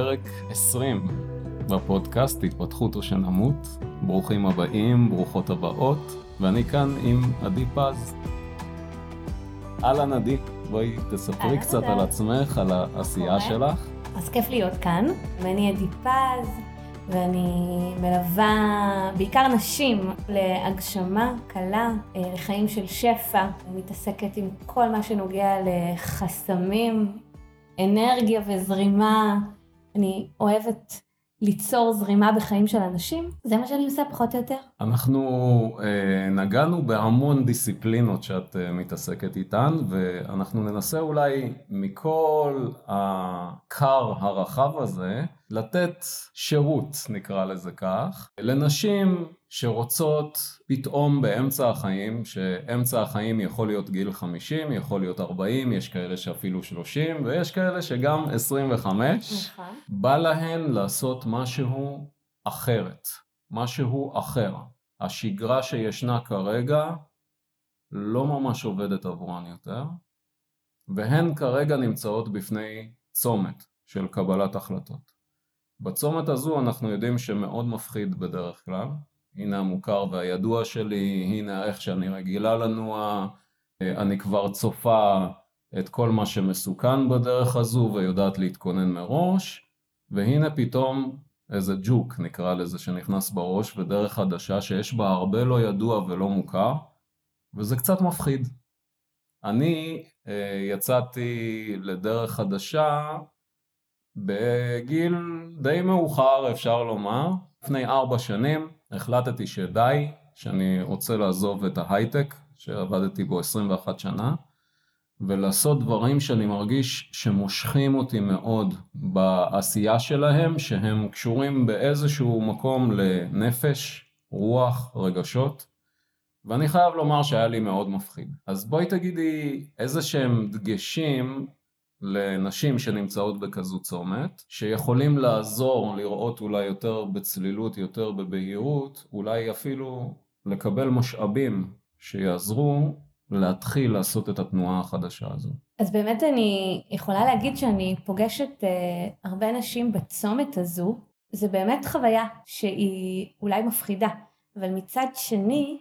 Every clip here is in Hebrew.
פרק 20 בפודקאסט התפתחות או שנמות. ברוכים הבאים, ברוכות הבאות, ואני כאן עם עדי פז. אהלן עדי, בואי תספרי קצת על עצמך, על העשייה שלך. אז כיף להיות כאן, ואני עדי פז, ואני מלווה בעיקר נשים להגשמה קלה, אה, לחיים של שפע, מתעסקת עם כל מה שנוגע לחסמים, אנרגיה וזרימה. אני אוהבת ליצור זרימה בחיים של אנשים, זה מה שאני עושה פחות או יותר. אנחנו אה, נגענו בהמון דיסציפלינות שאת אה, מתעסקת איתן, ואנחנו ננסה אולי מכל הכר הרחב הזה, לתת שירות, נקרא לזה כך, לנשים שרוצות פתאום באמצע החיים, שאמצע החיים יכול להיות גיל 50, יכול להיות 40, יש כאלה שאפילו 30, ויש כאלה שגם 25, נכון. בא להן לעשות משהו אחרת, משהו אחר. השגרה שישנה כרגע לא ממש עובדת עבורן יותר, והן כרגע נמצאות בפני צומת של קבלת החלטות. בצומת הזו אנחנו יודעים שמאוד מפחיד בדרך כלל, הנה המוכר והידוע שלי, הנה איך שאני רגילה לנוע, אני כבר צופה את כל מה שמסוכן בדרך הזו ויודעת להתכונן מראש, והנה פתאום איזה ג'וק נקרא לזה שנכנס בראש ודרך חדשה שיש בה הרבה לא ידוע ולא מוכר, וזה קצת מפחיד. אני אה, יצאתי לדרך חדשה בגיל די מאוחר אפשר לומר, לפני ארבע שנים החלטתי שדי, שאני רוצה לעזוב את ההייטק שעבדתי בו 21 שנה ולעשות דברים שאני מרגיש שמושכים אותי מאוד בעשייה שלהם שהם קשורים באיזשהו מקום לנפש, רוח, רגשות ואני חייב לומר שהיה לי מאוד מפחיד. אז בואי תגידי איזה שהם דגשים לנשים שנמצאות בכזו צומת, שיכולים לעזור לראות אולי יותר בצלילות, יותר בבהירות, אולי אפילו לקבל משאבים שיעזרו להתחיל לעשות את התנועה החדשה הזו. אז באמת אני יכולה להגיד שאני פוגשת אה, הרבה נשים בצומת הזו, זה באמת חוויה שהיא אולי מפחידה, אבל מצד שני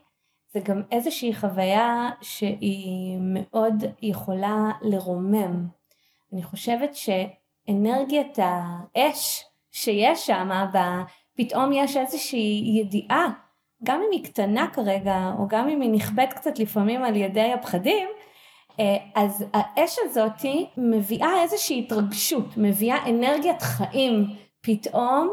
זה גם איזושהי חוויה שהיא מאוד יכולה לרומם אני חושבת שאנרגיית האש שיש שם, פתאום יש איזושהי ידיעה, גם אם היא קטנה כרגע, או גם אם היא נכבדת קצת לפעמים על ידי הפחדים, אה, אז האש הזאתי מביאה איזושהי התרגשות, מביאה אנרגיית חיים פתאום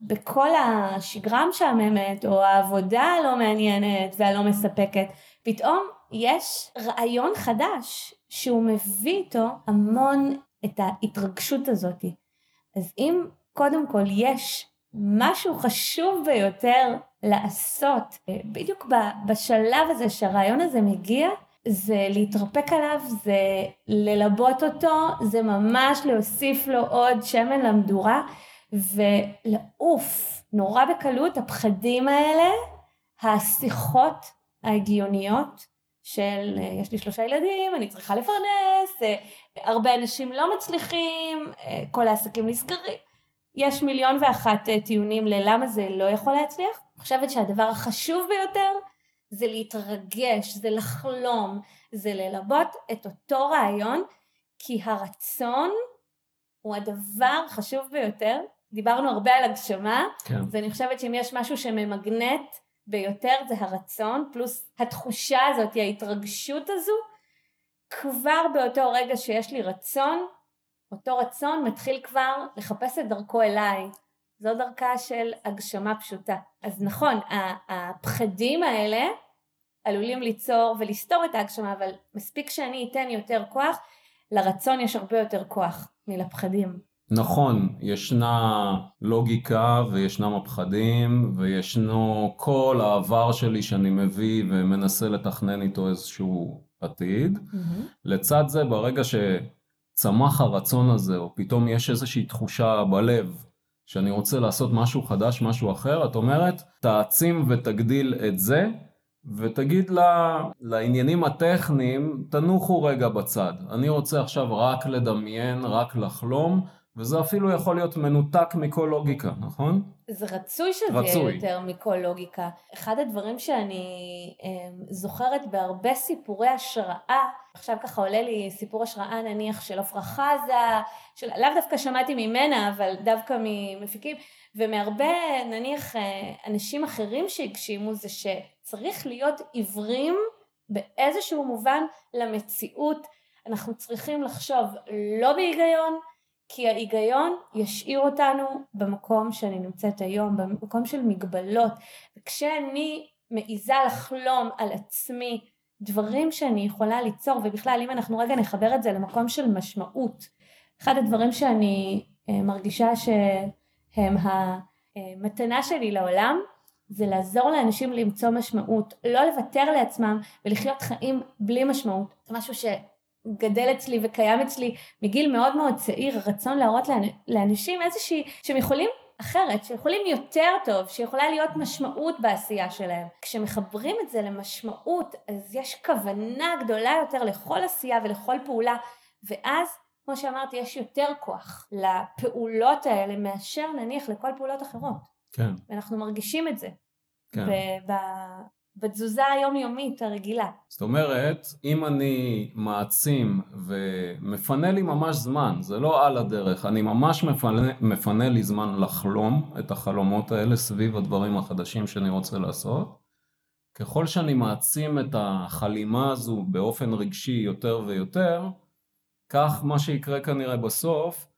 בכל השגרה המשעממת או העבודה הלא מעניינת והלא מספקת, פתאום יש רעיון חדש שהוא מביא איתו המון את ההתרגשות הזאת. אז אם קודם כל יש משהו חשוב ביותר לעשות, בדיוק בשלב הזה שהרעיון הזה מגיע, זה להתרפק עליו, זה ללבות אותו, זה ממש להוסיף לו עוד שמן למדורה ולעוף נורא בקלות הפחדים האלה, השיחות ההגיוניות של אה, יש לי שלושה ילדים, אני צריכה לפרנס, אה, הרבה אנשים לא מצליחים, אה, כל העסקים נסגרים. יש מיליון ואחת טיעונים ללמה זה לא יכול להצליח. אני חושבת שהדבר החשוב ביותר זה להתרגש, זה לחלום, זה ללבות את אותו רעיון, כי הרצון הוא הדבר החשוב ביותר. דיברנו הרבה על הגשמה, כן. ואני חושבת שאם יש משהו שממגנט ביותר זה הרצון, פלוס התחושה הזאת, ההתרגשות הזו, כבר באותו רגע שיש לי רצון, אותו רצון מתחיל כבר לחפש את דרכו אליי. זו דרכה של הגשמה פשוטה. אז נכון, הפחדים האלה עלולים ליצור ולסתור את ההגשמה, אבל מספיק שאני אתן יותר כוח, לרצון יש הרבה יותר כוח מלפחדים. נכון, ישנה לוגיקה וישנם הפחדים וישנו כל העבר שלי שאני מביא ומנסה לתכנן איתו איזשהו עתיד. Mm-hmm. לצד זה, ברגע שצמח הרצון הזה, או פתאום יש איזושהי תחושה בלב שאני רוצה לעשות משהו חדש, משהו אחר, את אומרת, תעצים ותגדיל את זה, ותגיד לה, לעניינים הטכניים, תנוחו רגע בצד. אני רוצה עכשיו רק לדמיין, רק לחלום. וזה אפילו יכול להיות מנותק מכל לוגיקה, נכון? זה רצוי שזה רצוי. יהיה יותר מכל לוגיקה. אחד הדברים שאני אה, זוכרת בהרבה סיפורי השראה, עכשיו ככה עולה לי סיפור השראה נניח של עפרה חזה, של, לאו דווקא שמעתי ממנה, אבל דווקא ממפיקים, ומהרבה נניח אה, אנשים אחרים שהגשימו זה שצריך להיות עיוורים באיזשהו מובן למציאות. אנחנו צריכים לחשוב לא בהיגיון, כי ההיגיון ישאיר אותנו במקום שאני נמצאת היום, במקום של מגבלות. וכשאני מעיזה לחלום על עצמי דברים שאני יכולה ליצור, ובכלל אם אנחנו רגע נחבר את זה למקום של משמעות, אחד הדברים שאני אה, מרגישה שהם המתנה שלי לעולם, זה לעזור לאנשים למצוא משמעות, לא לוותר לעצמם ולחיות חיים בלי משמעות. זה משהו ש... גדל אצלי וקיים אצלי מגיל מאוד מאוד צעיר, הרצון להראות לאנשים איזושהי, שהם יכולים אחרת, שיכולים יותר טוב, שיכולה להיות משמעות בעשייה שלהם. כשמחברים את זה למשמעות, אז יש כוונה גדולה יותר לכל עשייה ולכל פעולה, ואז, כמו שאמרתי, יש יותר כוח לפעולות האלה מאשר נניח לכל פעולות אחרות. כן. ואנחנו מרגישים את זה. כן. בתזוזה היומיומית הרגילה. זאת אומרת, אם אני מעצים ומפנה לי ממש זמן, זה לא על הדרך, אני ממש מפנה, מפנה לי זמן לחלום את החלומות האלה סביב הדברים החדשים שאני רוצה לעשות, ככל שאני מעצים את החלימה הזו באופן רגשי יותר ויותר, כך מה שיקרה כנראה בסוף,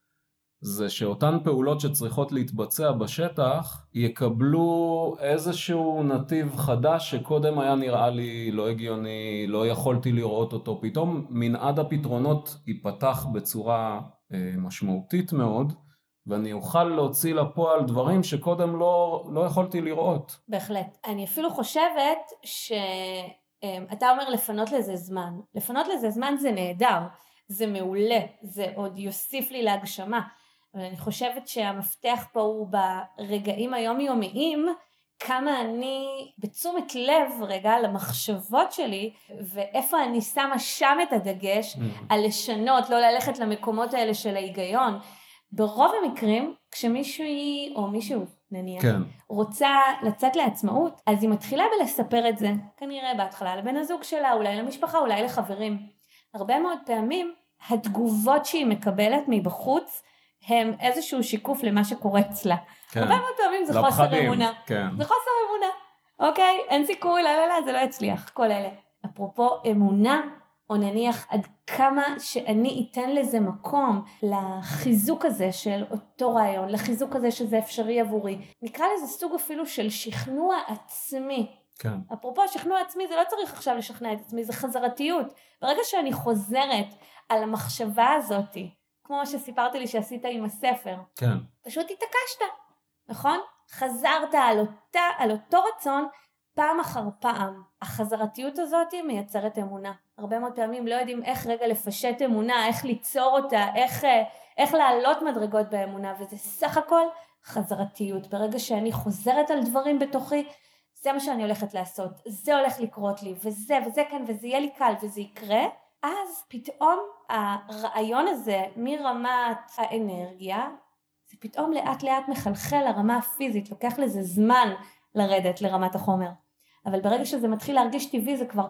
זה שאותן פעולות שצריכות להתבצע בשטח יקבלו איזשהו נתיב חדש שקודם היה נראה לי לא הגיוני, לא יכולתי לראות אותו, פתאום מנעד הפתרונות ייפתח בצורה אה, משמעותית מאוד ואני אוכל להוציא לפועל דברים שקודם לא, לא יכולתי לראות. בהחלט. אני אפילו חושבת שאתה אומר לפנות לזה זמן. לפנות לזה זמן זה נהדר, זה מעולה, זה עוד יוסיף לי להגשמה. אבל אני חושבת שהמפתח פה הוא ברגעים היומיומיים כמה אני בתשומת לב רגע למחשבות שלי ואיפה אני שמה שם את הדגש mm-hmm. על לשנות, לא ללכת למקומות האלה של ההיגיון. ברוב המקרים כשמישהי או מישהו נניח כן. רוצה לצאת לעצמאות אז היא מתחילה בלספר את זה כנראה בהתחלה לבן הזוג שלה אולי למשפחה אולי לחברים. הרבה מאוד פעמים התגובות שהיא מקבלת מבחוץ הם איזשהו שיקוף למה שקורה אצלה. כן. הרבה מאוד פעמים זה לפחדים, חוסר אמונה. כן. זה חוסר אמונה. אוקיי? אין סיכוי, לא, לא, לא, זה לא יצליח. כל אלה. אפרופו אמונה, או נניח עד כמה שאני אתן לזה מקום לחיזוק הזה של אותו רעיון, לחיזוק הזה שזה אפשרי עבורי. נקרא לזה סוג אפילו של שכנוע עצמי. כן. אפרופו שכנוע עצמי, זה לא צריך עכשיו לשכנע את עצמי, זה חזרתיות. ברגע שאני חוזרת על המחשבה הזאתי, כמו מה שסיפרתי לי שעשית עם הספר. כן. פשוט התעקשת, נכון? חזרת על, אותה, על אותו רצון פעם אחר פעם. החזרתיות הזאת מייצרת אמונה. הרבה מאוד פעמים לא יודעים איך רגע לפשט אמונה, איך ליצור אותה, איך, איך לעלות מדרגות באמונה, וזה סך הכל חזרתיות. ברגע שאני חוזרת על דברים בתוכי, זה מה שאני הולכת לעשות, זה הולך לקרות לי, וזה וזה כן, וזה יהיה לי קל, וזה יקרה. אז פתאום הרעיון הזה מרמת האנרגיה, זה פתאום לאט לאט מחלחל לרמה הפיזית, לוקח לזה זמן לרדת לרמת החומר. אבל ברגע שזה מתחיל להרגיש טבעי זה כבר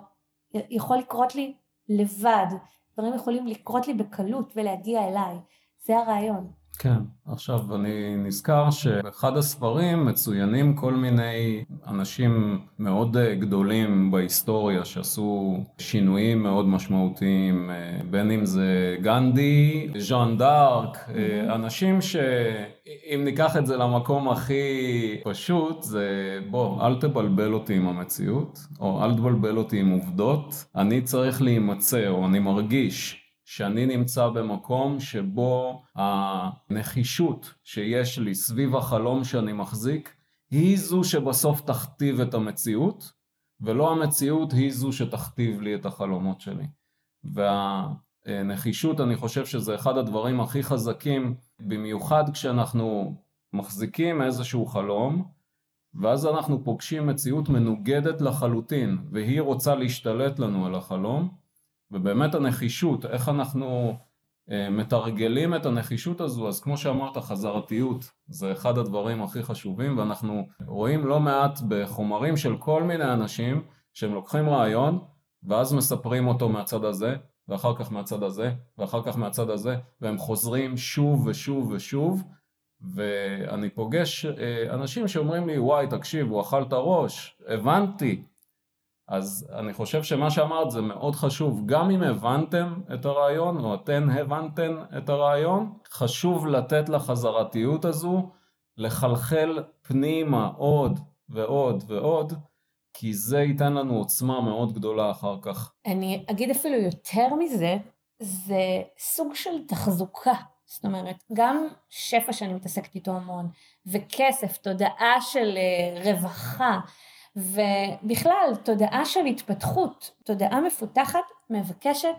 יכול לקרות לי לבד, דברים יכולים לקרות לי בקלות ולהגיע אליי, זה הרעיון. כן, עכשיו אני נזכר שבאחד הספרים מצוינים כל מיני אנשים מאוד אה, גדולים בהיסטוריה שעשו שינויים מאוד משמעותיים, אה, בין אם זה גנדי, ז'אן דארק, mm-hmm. אנשים שאם ניקח את זה למקום הכי פשוט זה בוא אל תבלבל אותי עם המציאות או אל תבלבל אותי עם עובדות, אני צריך להימצא או אני מרגיש שאני נמצא במקום שבו הנחישות שיש לי סביב החלום שאני מחזיק היא זו שבסוף תכתיב את המציאות ולא המציאות היא זו שתכתיב לי את החלומות שלי. והנחישות אני חושב שזה אחד הדברים הכי חזקים במיוחד כשאנחנו מחזיקים איזשהו חלום ואז אנחנו פוגשים מציאות מנוגדת לחלוטין והיא רוצה להשתלט לנו על החלום ובאמת הנחישות, איך אנחנו אה, מתרגלים את הנחישות הזו, אז כמו שאמרת, חזרתיות זה אחד הדברים הכי חשובים, ואנחנו רואים לא מעט בחומרים של כל מיני אנשים שהם לוקחים רעיון, ואז מספרים אותו מהצד הזה, ואחר כך מהצד הזה, ואחר כך מהצד הזה, והם חוזרים שוב ושוב ושוב, ואני פוגש אה, אנשים שאומרים לי, וואי, תקשיב, הוא אכל את הראש, הבנתי. אז אני חושב שמה שאמרת זה מאוד חשוב, גם אם הבנתם את הרעיון, או אתן הבנתן את הרעיון, חשוב לתת לחזרתיות הזו לחלחל פנימה עוד ועוד ועוד, כי זה ייתן לנו עוצמה מאוד גדולה אחר כך. אני אגיד אפילו יותר מזה, זה סוג של תחזוקה. זאת אומרת, גם שפע שאני מתעסקת איתו המון, וכסף, תודעה של אה, רווחה, ובכלל, תודעה של התפתחות, תודעה מפותחת, מבקשת,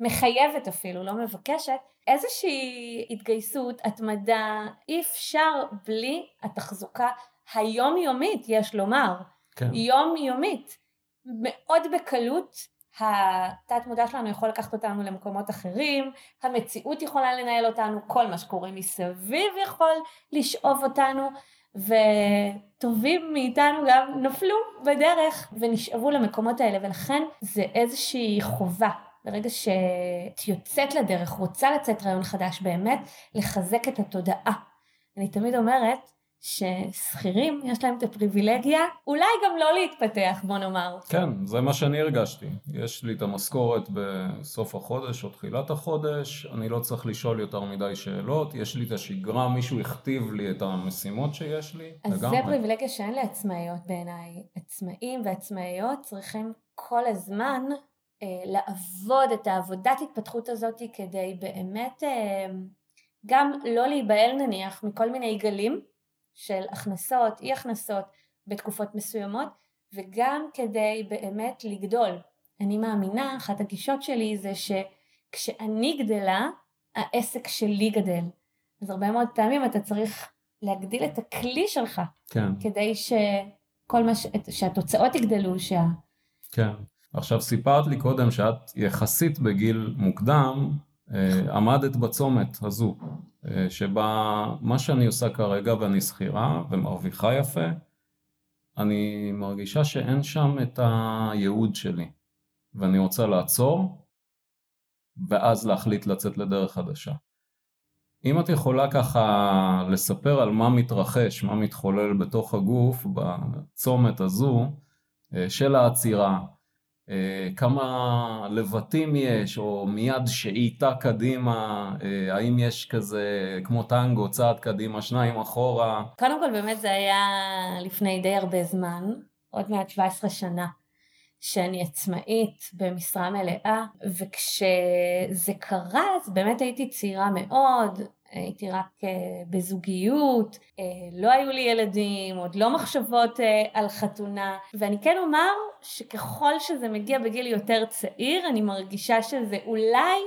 מחייבת אפילו, לא מבקשת, איזושהי התגייסות, התמדה, אי אפשר בלי התחזוקה היומיומית, יש לומר. כן. יומיומית. מאוד בקלות התת מודע שלנו יכול לקחת אותנו למקומות אחרים, המציאות יכולה לנהל אותנו, כל מה שקורה מסביב יכול לשאוב אותנו, וטובים מאיתנו גם נפלו בדרך ונשאבו למקומות האלה, ולכן זה איזושהי חובה. ברגע שאת יוצאת לדרך, רוצה לצאת רעיון חדש, באמת לחזק את התודעה. אני תמיד אומרת, ששכירים יש להם את הפריבילגיה אולי גם לא להתפתח בוא נאמר. כן זה מה שאני הרגשתי יש לי את המשכורת בסוף החודש או תחילת החודש אני לא צריך לשאול יותר מדי שאלות יש לי את השגרה מישהו הכתיב לי את המשימות שיש לי. אז לגמרי. זה פריבילגיה שאין לעצמאיות בעיניי עצמאים ועצמאיות צריכים כל הזמן אה, לעבוד את העבודת התפתחות הזאת כדי באמת אה, גם לא להיבהל נניח מכל מיני גלים של הכנסות, אי הכנסות בתקופות מסוימות וגם כדי באמת לגדול. אני מאמינה, אחת הגישות שלי זה שכשאני גדלה, העסק שלי גדל. אז הרבה מאוד פעמים אתה צריך להגדיל את הכלי שלך, כן. כדי שכל מה ש... שהתוצאות יגדלו, שה... כן. עכשיו סיפרת לי קודם שאת יחסית בגיל מוקדם אה, עמדת בצומת הזו, שבה מה שאני עושה כרגע ואני שכירה ומרוויחה יפה, אני מרגישה שאין שם את הייעוד שלי, ואני רוצה לעצור, ואז להחליט לצאת לדרך חדשה. אם את יכולה ככה לספר על מה מתרחש, מה מתחולל בתוך הגוף בצומת הזו אה, של העצירה, אה, כמה לבטים יש, או מיד שאיתה קדימה, אה, האם יש כזה כמו טנגו, צעד קדימה, שניים אחורה? קודם כל באמת זה היה לפני די הרבה זמן, עוד מעט 17 שנה. שאני עצמאית במשרה מלאה וכשזה קרה אז באמת הייתי צעירה מאוד הייתי רק uh, בזוגיות, uh, לא היו לי ילדים, עוד לא מחשבות uh, על חתונה, ואני כן אומר שככל שזה מגיע בגיל יותר צעיר, אני מרגישה שזה אולי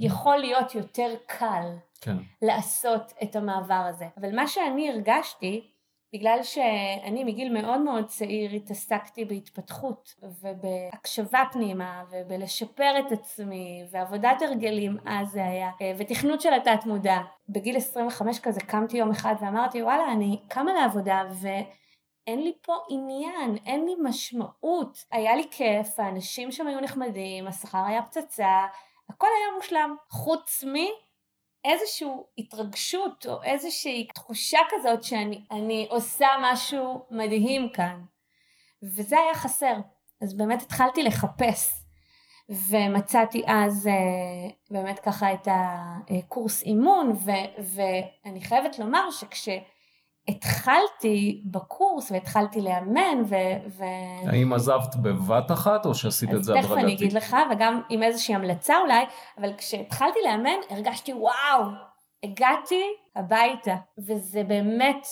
יכול להיות יותר קל כן. לעשות את המעבר הזה. אבל מה שאני הרגשתי, בגלל שאני מגיל מאוד מאוד צעיר התעסקתי בהתפתחות ובהקשבה פנימה ובלשפר את עצמי ועבודת הרגלים אז זה היה ותכנות של התת מודע. בגיל 25 כזה קמתי יום אחד ואמרתי וואלה אני קמה לעבודה ואין לי פה עניין, אין לי משמעות. היה לי כיף, האנשים שם היו נחמדים, השכר היה פצצה, הכל היה מושלם. חוץ מ... איזושהי התרגשות או איזושהי תחושה כזאת שאני עושה משהו מדהים כאן. וזה היה חסר. אז באמת התחלתי לחפש. ומצאתי אז אה, באמת ככה את הקורס אימון ו, ואני חייבת לומר שכש... התחלתי בקורס והתחלתי לאמן ו... ו... האם עזבת בבת אחת או שעשית את זה הדרגתי? אז תכף אני אגיד לך וגם עם איזושהי המלצה אולי, אבל כשהתחלתי לאמן הרגשתי וואו, הגעתי הביתה וזה באמת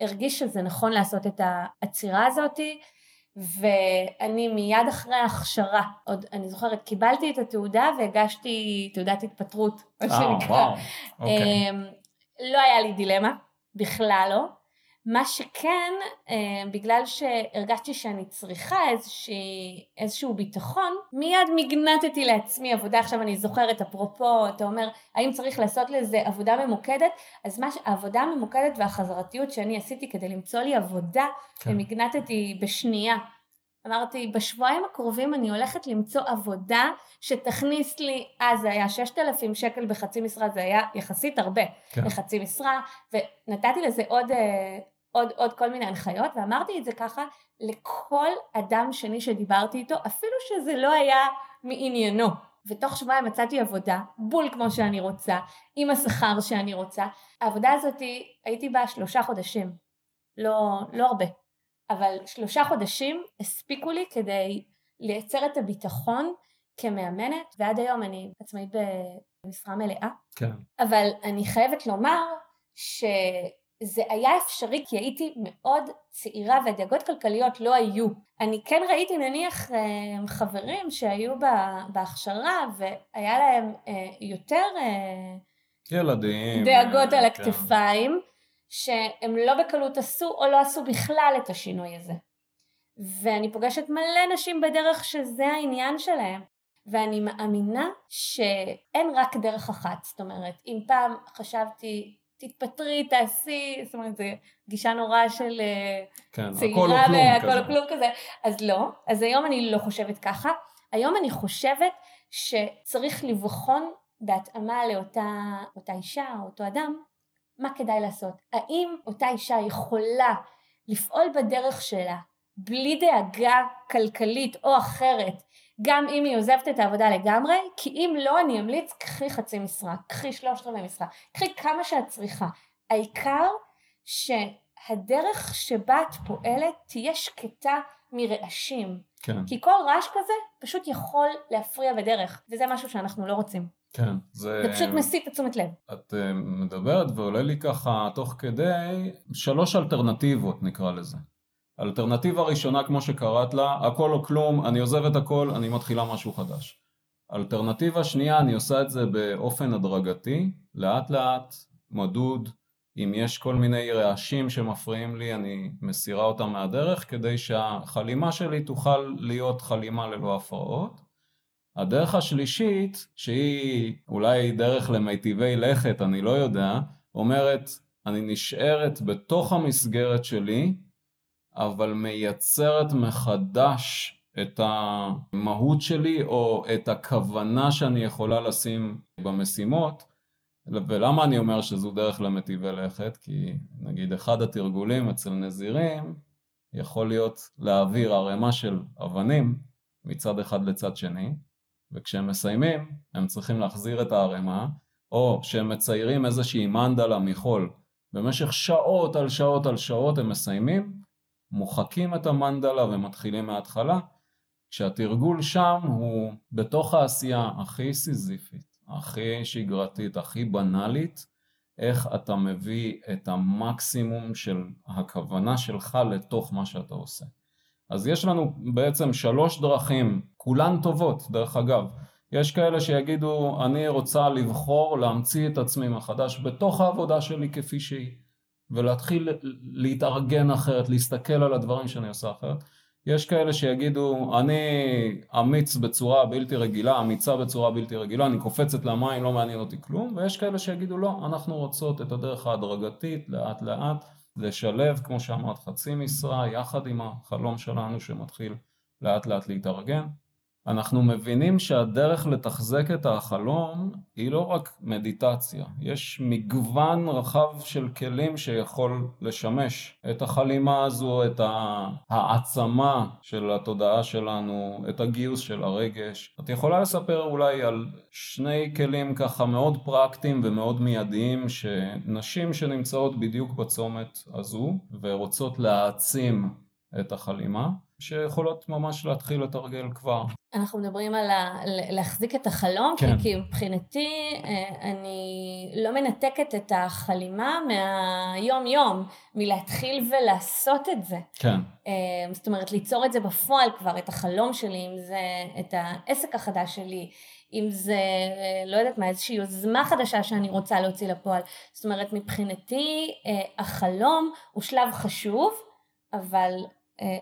הרגיש שזה נכון לעשות את העצירה הזאתי ואני מיד אחרי ההכשרה, עוד אני זוכרת, קיבלתי את התעודה והגשתי תעודת התפטרות, מה שנקרא. וואו, אוקיי. אמ, לא היה לי דילמה. בכלל לא. מה שכן, אה, בגלל שהרגשתי שאני צריכה איזושהי, איזשהו ביטחון, מיד מגנטתי לעצמי עבודה, עכשיו אני זוכרת, אפרופו, אתה אומר, האם צריך לעשות לזה עבודה ממוקדת? אז מה, העבודה הממוקדת והחזרתיות שאני עשיתי כדי למצוא לי עבודה, כן. ומגנטתי בשנייה. אמרתי, בשבועיים הקרובים אני הולכת למצוא עבודה שתכניס לי, אז זה היה 6,000 שקל בחצי משרה, זה היה יחסית הרבה כן. בחצי משרה, ונתתי לזה עוד, אה, עוד, עוד כל מיני הנחיות, ואמרתי את זה ככה לכל אדם שני שדיברתי איתו, אפילו שזה לא היה מעניינו. ותוך שבועיים מצאתי עבודה, בול כמו שאני רוצה, עם השכר שאני רוצה. העבודה הזאת, הייתי בה שלושה חודשים, לא, לא הרבה. אבל שלושה חודשים הספיקו לי כדי לייצר את הביטחון כמאמנת, ועד היום אני עצמאית במשרה מלאה. כן. אבל אני חייבת לומר שזה היה אפשרי כי הייתי מאוד צעירה והדאגות כלכליות לא היו. אני כן ראיתי נניח אה, חברים שהיו בהכשרה והיה להם אה, יותר אה, ילדים, דאגות על כן. הכתפיים. כן. שהם לא בקלות עשו או לא עשו בכלל את השינוי הזה. ואני פוגשת מלא נשים בדרך שזה העניין שלהם. ואני מאמינה שאין רק דרך אחת, זאת אומרת, אם פעם חשבתי תתפטרי, תעשי, זאת אומרת, זו גישה נורא של אה, כן, צעירה והכל או כלום כזה, אז לא, אז היום אני לא חושבת ככה, היום אני חושבת שצריך לבחון בהתאמה לאותה אישה או אותו אדם, מה כדאי לעשות? האם אותה אישה יכולה לפעול בדרך שלה בלי דאגה כלכלית או אחרת, גם אם היא עוזבת את העבודה לגמרי? כי אם לא, אני אמליץ, קחי חצי משרה, קחי שלושת רבעי משרה, קחי כמה שאת צריכה. העיקר שהדרך שבה את פועלת תהיה שקטה מרעשים. כן. כי כל רעש כזה פשוט יכול להפריע בדרך, וזה משהו שאנחנו לא רוצים. כן, זה... זה פשוט מסיט את תשומת לב. את uh, מדברת ועולה לי ככה תוך כדי שלוש אלטרנטיבות נקרא לזה. אלטרנטיבה ראשונה כמו שקראת לה, הכל או כלום, אני עוזב את הכל, אני מתחילה משהו חדש. אלטרנטיבה שנייה, אני עושה את זה באופן הדרגתי, לאט לאט, מדוד, אם יש כל מיני רעשים שמפריעים לי, אני מסירה אותם מהדרך כדי שהחלימה שלי תוכל להיות חלימה ללא הפרעות. הדרך השלישית, שהיא אולי דרך למיטיבי לכת, אני לא יודע, אומרת, אני נשארת בתוך המסגרת שלי, אבל מייצרת מחדש את המהות שלי או את הכוונה שאני יכולה לשים במשימות. ולמה אני אומר שזו דרך למטיבי לכת? כי נגיד אחד התרגולים אצל נזירים יכול להיות להעביר ערימה של אבנים מצד אחד לצד שני, וכשהם מסיימים הם צריכים להחזיר את הערימה, או שהם מציירים איזושהי מנדלה מחול במשך שעות על שעות על שעות הם מסיימים, מוחקים את המנדלה ומתחילים מההתחלה, כשהתרגול שם הוא בתוך העשייה הכי סיזיפית, הכי שגרתית, הכי בנאלית, איך אתה מביא את המקסימום של הכוונה שלך לתוך מה שאתה עושה. אז יש לנו בעצם שלוש דרכים, כולן טובות דרך אגב. יש כאלה שיגידו אני רוצה לבחור להמציא את עצמי מחדש בתוך העבודה שלי כפי שהיא ולהתחיל להתארגן אחרת, להסתכל על הדברים שאני עושה אחרת. יש כאלה שיגידו אני אמיץ בצורה בלתי רגילה, אמיצה בצורה בלתי רגילה, אני קופצת למים, לא מעניין אותי כלום, ויש כאלה שיגידו לא, אנחנו רוצות את הדרך ההדרגתית, לאט לאט, לשלב, כמו שאמרת, חצי משרה יחד עם החלום שלנו שמתחיל לאט לאט להתארגן. אנחנו מבינים שהדרך לתחזק את החלום היא לא רק מדיטציה, יש מגוון רחב של כלים שיכול לשמש את החלימה הזו, את העצמה של התודעה שלנו, את הגיוס של הרגש. את יכולה לספר אולי על שני כלים ככה מאוד פרקטיים ומאוד מיידיים שנשים שנמצאות בדיוק בצומת הזו ורוצות להעצים את החלימה שיכולות ממש להתחיל לתרגל כבר. אנחנו מדברים על ה... להחזיק את החלום, כן. כי מבחינתי אה, אני לא מנתקת את החלימה מהיום יום, מלהתחיל ולעשות את זה. כן. אה, זאת אומרת ליצור את זה בפועל כבר, את החלום שלי, אם זה את העסק החדש שלי, אם זה, לא יודעת מה, איזושהי יוזמה חדשה שאני רוצה להוציא לפועל. זאת אומרת, מבחינתי אה, החלום הוא שלב חשוב, אבל אה,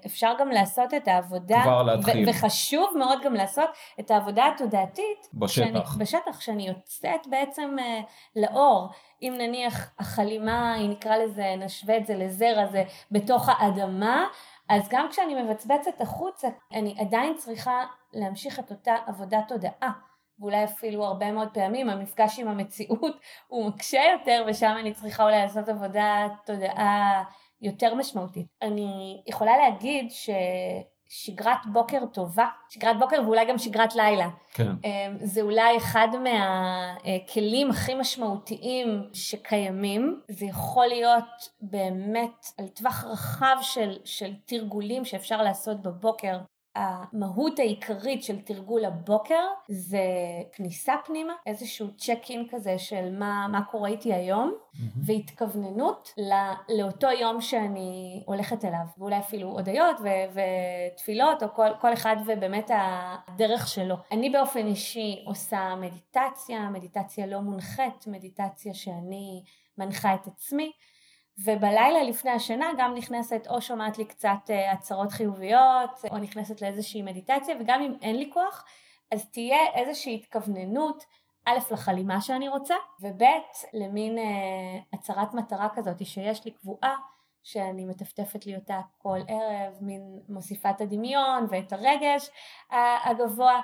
אפשר גם לעשות את העבודה, כבר להתחיל. וחשוב מאוד גם לעשות את העבודה התודעתית. בשטח. שאני, בשטח, שאני יוצאת בעצם אה, לאור. אם נניח החלימה, אם נקרא לזה, נשווה את זה לזרע, זה בתוך האדמה, אז גם כשאני מבצבצת החוצה, אני עדיין צריכה להמשיך את אותה עבודת תודעה. ואולי אפילו הרבה מאוד פעמים המפגש עם המציאות הוא מקשה יותר ושם אני צריכה אולי לעשות עבודת תודעה יותר משמעותית. אני יכולה להגיד ששגרת בוקר טובה, שגרת בוקר ואולי גם שגרת לילה, כן. אמ, זה אולי אחד מהכלים הכי משמעותיים שקיימים. זה יכול להיות באמת על טווח רחב של, של תרגולים שאפשר לעשות בבוקר. המהות העיקרית של תרגול הבוקר זה כניסה פנימה, איזשהו צ'ק אין כזה של מה, מה קורה איתי היום, mm-hmm. והתכווננות לא, לאותו יום שאני הולכת אליו, ואולי אפילו הודיות ו- ותפילות, או כל, כל אחד ובאמת הדרך שלו. אני באופן אישי עושה מדיטציה, מדיטציה לא מונחית, מדיטציה שאני מנחה את עצמי. ובלילה לפני השינה גם נכנסת או שומעת לי קצת אה, הצהרות חיוביות או נכנסת לאיזושהי מדיטציה וגם אם אין לי כוח אז תהיה איזושהי התכווננות א' לחלימה שאני רוצה וב' למין אה, הצהרת מטרה כזאת שיש לי קבועה שאני מטפטפת לי אותה כל ערב, מין מוסיפה את הדמיון ואת הרגש הגבוה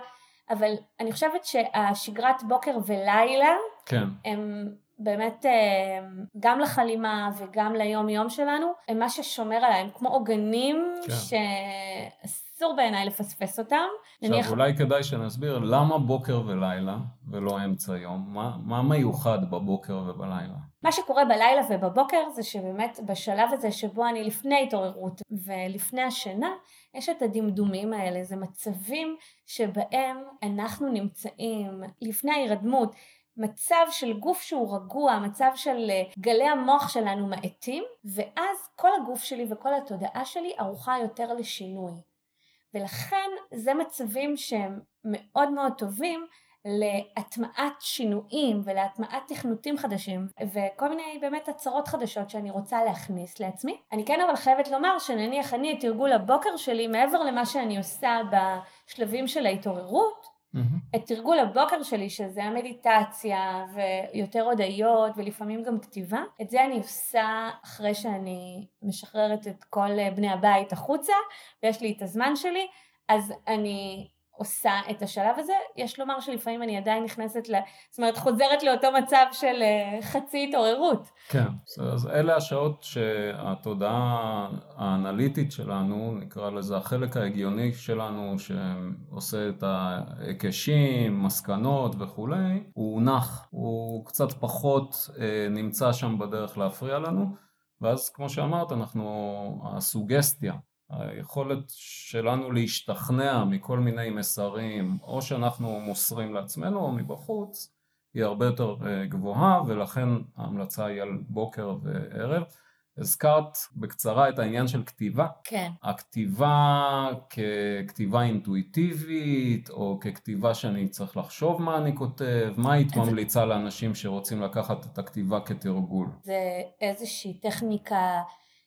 אבל אני חושבת שהשגרת בוקר ולילה כן. הם באמת אה, גם לחלימה וגם ליום יום שלנו, הם מה ששומר עליהם, כמו עוגנים כן. שאסור בעיניי לפספס אותם. עכשיו נניח... אולי כדאי שנסביר למה בוקר ולילה ולא אמצע יום, מה, מה מיוחד בבוקר ובלילה? מה שקורה בלילה ובבוקר זה שבאמת בשלב הזה שבו אני לפני התעוררות ולפני השינה, יש את הדמדומים האלה, זה מצבים שבהם אנחנו נמצאים לפני ההירדמות. מצב של גוף שהוא רגוע, מצב של אה, גלי המוח שלנו מאטים, ואז כל הגוף שלי וכל התודעה שלי ערוכה יותר לשינוי. ולכן זה מצבים שהם מאוד מאוד טובים להטמעת שינויים ולהטמעת תכנותים חדשים וכל מיני באמת הצהרות חדשות שאני רוצה להכניס לעצמי. אני כן אבל חייבת לומר שנניח אני את תרגול הבוקר שלי מעבר למה שאני עושה בשלבים של ההתעוררות Mm-hmm. את תרגול הבוקר שלי, שזה המדיטציה ויותר הודיות ולפעמים גם כתיבה, את זה אני עושה אחרי שאני משחררת את כל בני הבית החוצה ויש לי את הזמן שלי, אז אני עושה את השלב הזה, יש לומר שלפעמים אני עדיין נכנסת, ל... זאת אומרת חוזרת לאותו מצב של אה, חצי התעוררות. כן, אז אלה השעות שהתודעה האנליטית שלנו, נקרא לזה החלק ההגיוני שלנו שעושה את ההיקשים, מסקנות וכולי, הוא נח, הוא קצת פחות אה, נמצא שם בדרך להפריע לנו, ואז כמו שאמרת אנחנו, הסוגסטיה היכולת שלנו להשתכנע מכל מיני מסרים, או שאנחנו מוסרים לעצמנו או מבחוץ, היא הרבה יותר אה, גבוהה, ולכן ההמלצה היא על בוקר וערב. הזכרת בקצרה את העניין של כתיבה. כן. הכתיבה ככתיבה אינטואיטיבית, או ככתיבה שאני צריך לחשוב מה אני כותב, מה היית ממליצה לאנשים שרוצים לקחת את הכתיבה כתרגול? זה איזושהי טכניקה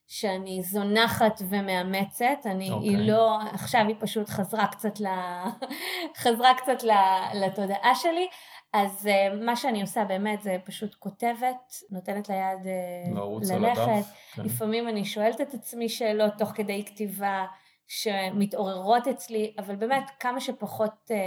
שאני זונחת ומאמצת, אני, okay. היא אוקיי. לא, עכשיו היא פשוט חזרה קצת, ל, חזרה קצת לתודעה שלי, אז uh, מה שאני עושה באמת זה פשוט כותבת, נותנת ליד uh, ללכת, כן. לפעמים אני שואלת את עצמי שאלות תוך כדי כתיבה, שמתעוררות אצלי, אבל באמת כמה שפחות אה,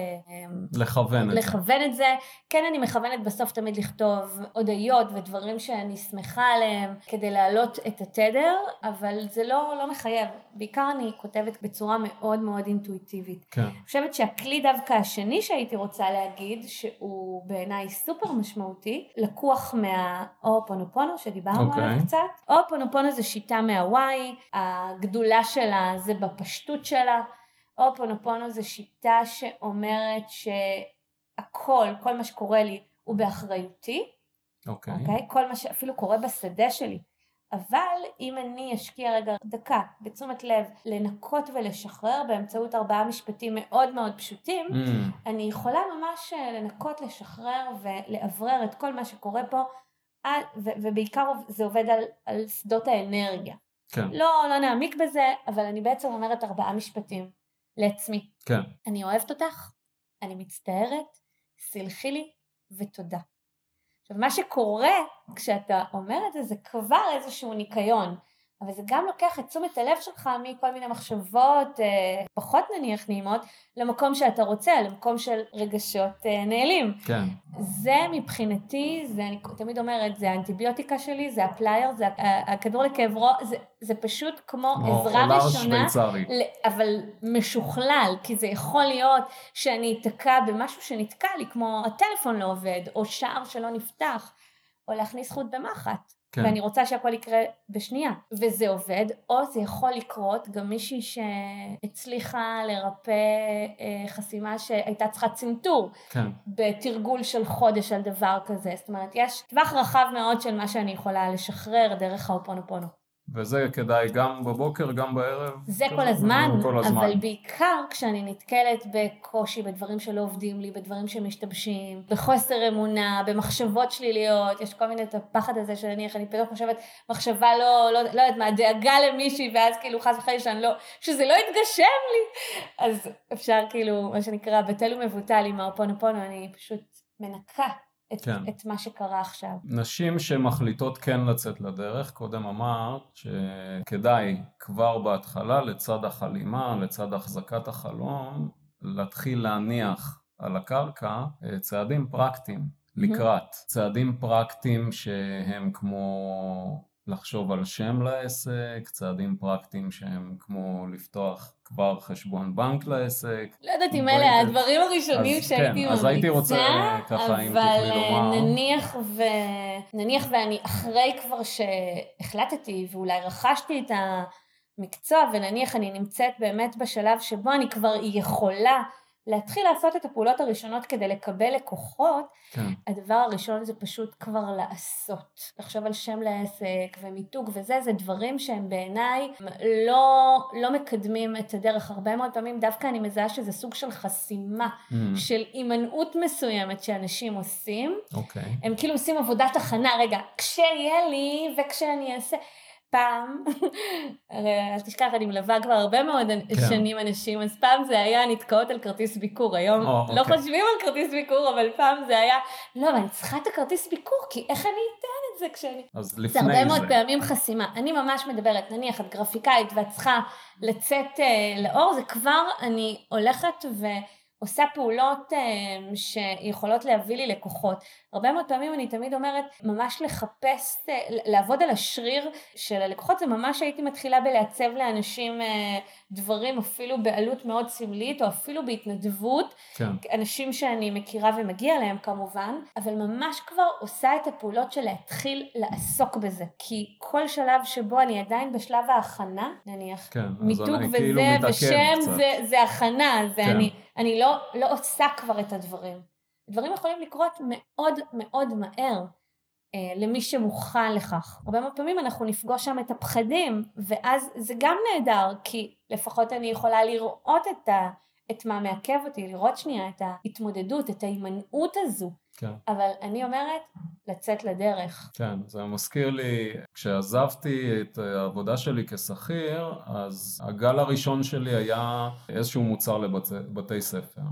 לכוון, לכוון את זה. כן אני מכוונת בסוף תמיד לכתוב הודיות ודברים שאני שמחה עליהם כדי להעלות את התדר, אבל זה לא, לא מחייב. בעיקר אני כותבת בצורה מאוד מאוד אינטואיטיבית. כן. אני חושבת שהכלי דווקא השני שהייתי רוצה להגיד, שהוא בעיניי סופר משמעותי, לקוח מהאופונופונו שדיברנו okay. אוקיי. עליו קצת. אופונופונו זה שיטה מהוואי, הגדולה שלה זה בפשוט. הפשטות שלה. אופונופונו זה שיטה שאומרת שהכל, כל מה שקורה לי הוא באחריותי. אוקיי. Okay. אוקיי? Okay? כל מה שאפילו קורה בשדה שלי אבל אם אני אשקיע רגע דקה בתשומת לב לנקות ולשחרר באמצעות ארבעה משפטים מאוד מאוד פשוטים, Mm, אני יכולה ממש אה, לנקות, לשחרר ולאוורר את כל מה שקורה פה, ו- ובעיקר זה עובד על, על שדות האנרגיה. כן, לא, לא נעמיק בזה, אבל אני בעצם אומרת ארבעה משפטים לעצמי. כן, אני אוהבת אותך, אני מצטערת, סלחי לי ותודה. עכשיו מה שקורה כשאתה אומר את זה זה כבר איזשהו ניקיון, אבל זה גם לוקח את תשומת הלב שלך מכל מיני מחשבות אה, פחות נניח נעימות למקום שאתה רוצה, למקום של רגשות אה, נעלים. כן, זה מבחינתי, זה אני תמיד אומרת, זה האנטיביוטיקה שלי, זה הפלייר, זה הכדור לכאב ראש, זה, זה פשוט כמו עזרה ראשונה. שוויצרי. אבל משוכלל, כי זה יכול להיות שאני אתקע במשהו שנתקע לי, כמו הטלפון לא עובד, או שער שלא נפתח, או להכניס חוט במחט. כן. ואני רוצה שהכל יקרה בשנייה, וזה עובד, או זה יכול לקרות גם מישהי שהצליחה לרפא אה, חסימה שהייתה צריכה צנתור כן, בתרגול של חודש על דבר כזה, זאת אומרת יש טווח רחב מאוד של מה שאני יכולה לשחרר דרך האופונופונו. וזה כדאי גם בבוקר, גם בערב. זה כזה, כל הזמן, כל הזמן. אבל בעיקר כשאני נתקלת בקושי, בדברים שלא עובדים לי, בדברים שמשתבשים, בחוסר אמונה, במחשבות שליליות, יש כל מיני את הפחד הזה שנניח אני פתאום חושבת מחשבה לא, לא, לא יודעת מה, דאגה למישהי, ואז כאילו חס וחלילה שאני לא, שזה לא יתגשם לי, אז אפשר כאילו, מה שנקרא, בטל ומבוטל עם האופונופונו, אני פשוט מנקה את, כן. את מה שקרה עכשיו. נשים שמחליטות כן לצאת לדרך, קודם אמרת שכדאי כבר בהתחלה לצד החלימה, לצד החזקת החלום, להתחיל להניח על הקרקע אה, צעדים פרקטיים לקראת. צעדים פרקטיים שהם כמו לחשוב על שם לעסק, צעדים פרקטיים שהם כמו לפתוח כבר חשבון בנק לעסק. לא יודעת אם אלה הדברים הראשונים אז שהייתי כן, ממליצה, אז הייתי רוצה, ככה, אם אבל תוכלי לומר. אה, נניח, ו... נניח ואני אחרי כבר שהחלטתי ואולי רכשתי את המקצוע ונניח אני נמצאת באמת בשלב שבו אני כבר יכולה להתחיל לעשות את הפעולות הראשונות כדי לקבל לקוחות, כן, הדבר הראשון זה פשוט כבר לעשות. לחשוב על שם לעסק ומיתוג וזה, זה דברים שהם בעיניי לא, לא מקדמים את הדרך. הרבה מאוד פעמים דווקא אני מזהה שזה סוג של חסימה, Mm, של הימנעות מסוימת שאנשים עושים. אוקיי. הם כאילו עושים עבודת הכנה, רגע, כשיהיה לי וכשאני אעשה. פעם, הרי אל תשכח, אני מלווה כבר הרבה מאוד כן. שנים אנשים, אז פעם זה היה נתקעות על כרטיס ביקור, היום או, לא אוקיי. חושבים על כרטיס ביקור, אבל פעם זה היה, לא, אבל אני צריכה את הכרטיס ביקור, כי איך אני אתן את זה כשאני... אז זה לפני הרבה מאוד זה, פעמים חסימה. אני ממש מדברת, נניח את גרפיקאית ואת צריכה לצאת אה, לאור, זה כבר אני הולכת ועושה פעולות אה, שיכולות להביא לי לקוחות. הרבה מאוד פעמים אני תמיד אומרת, ממש לחפש, אה, לעבוד על השריר של הלקוחות, זה ממש הייתי מתחילה בלעצב לאנשים אה, דברים אפילו בעלות מאוד סמלית, או אפילו בהתנדבות, כן, אנשים שאני מכירה ומגיע להם כמובן, אבל ממש כבר עושה את הפעולות של להתחיל לעסוק בזה. כי כל שלב שבו אני עדיין בשלב ההכנה, נניח, כן, מיתוג אני וזה, כאילו ושם קצת. זה, זה הכנה, זה כן. אני, אני לא, לא עושה כבר את הדברים. דברים יכולים לקרות מאוד מאוד מהר. אה, למי שמוכן לכך. הרבה מאוד פעמים אנחנו נפגוש שם את הפחדים, ואז זה גם נהדר, כי לפחות אני יכולה לראות את, ה, את מה מעכב אותי, לראות שנייה את ההתמודדות, את ההימנעות הזו. כן. אבל אני אומרת, לצאת לדרך. כן, זה מזכיר לי, כשעזבתי את העבודה שלי כשכיר, אז הגל הראשון שלי היה איזשהו מוצר לבתי ספר.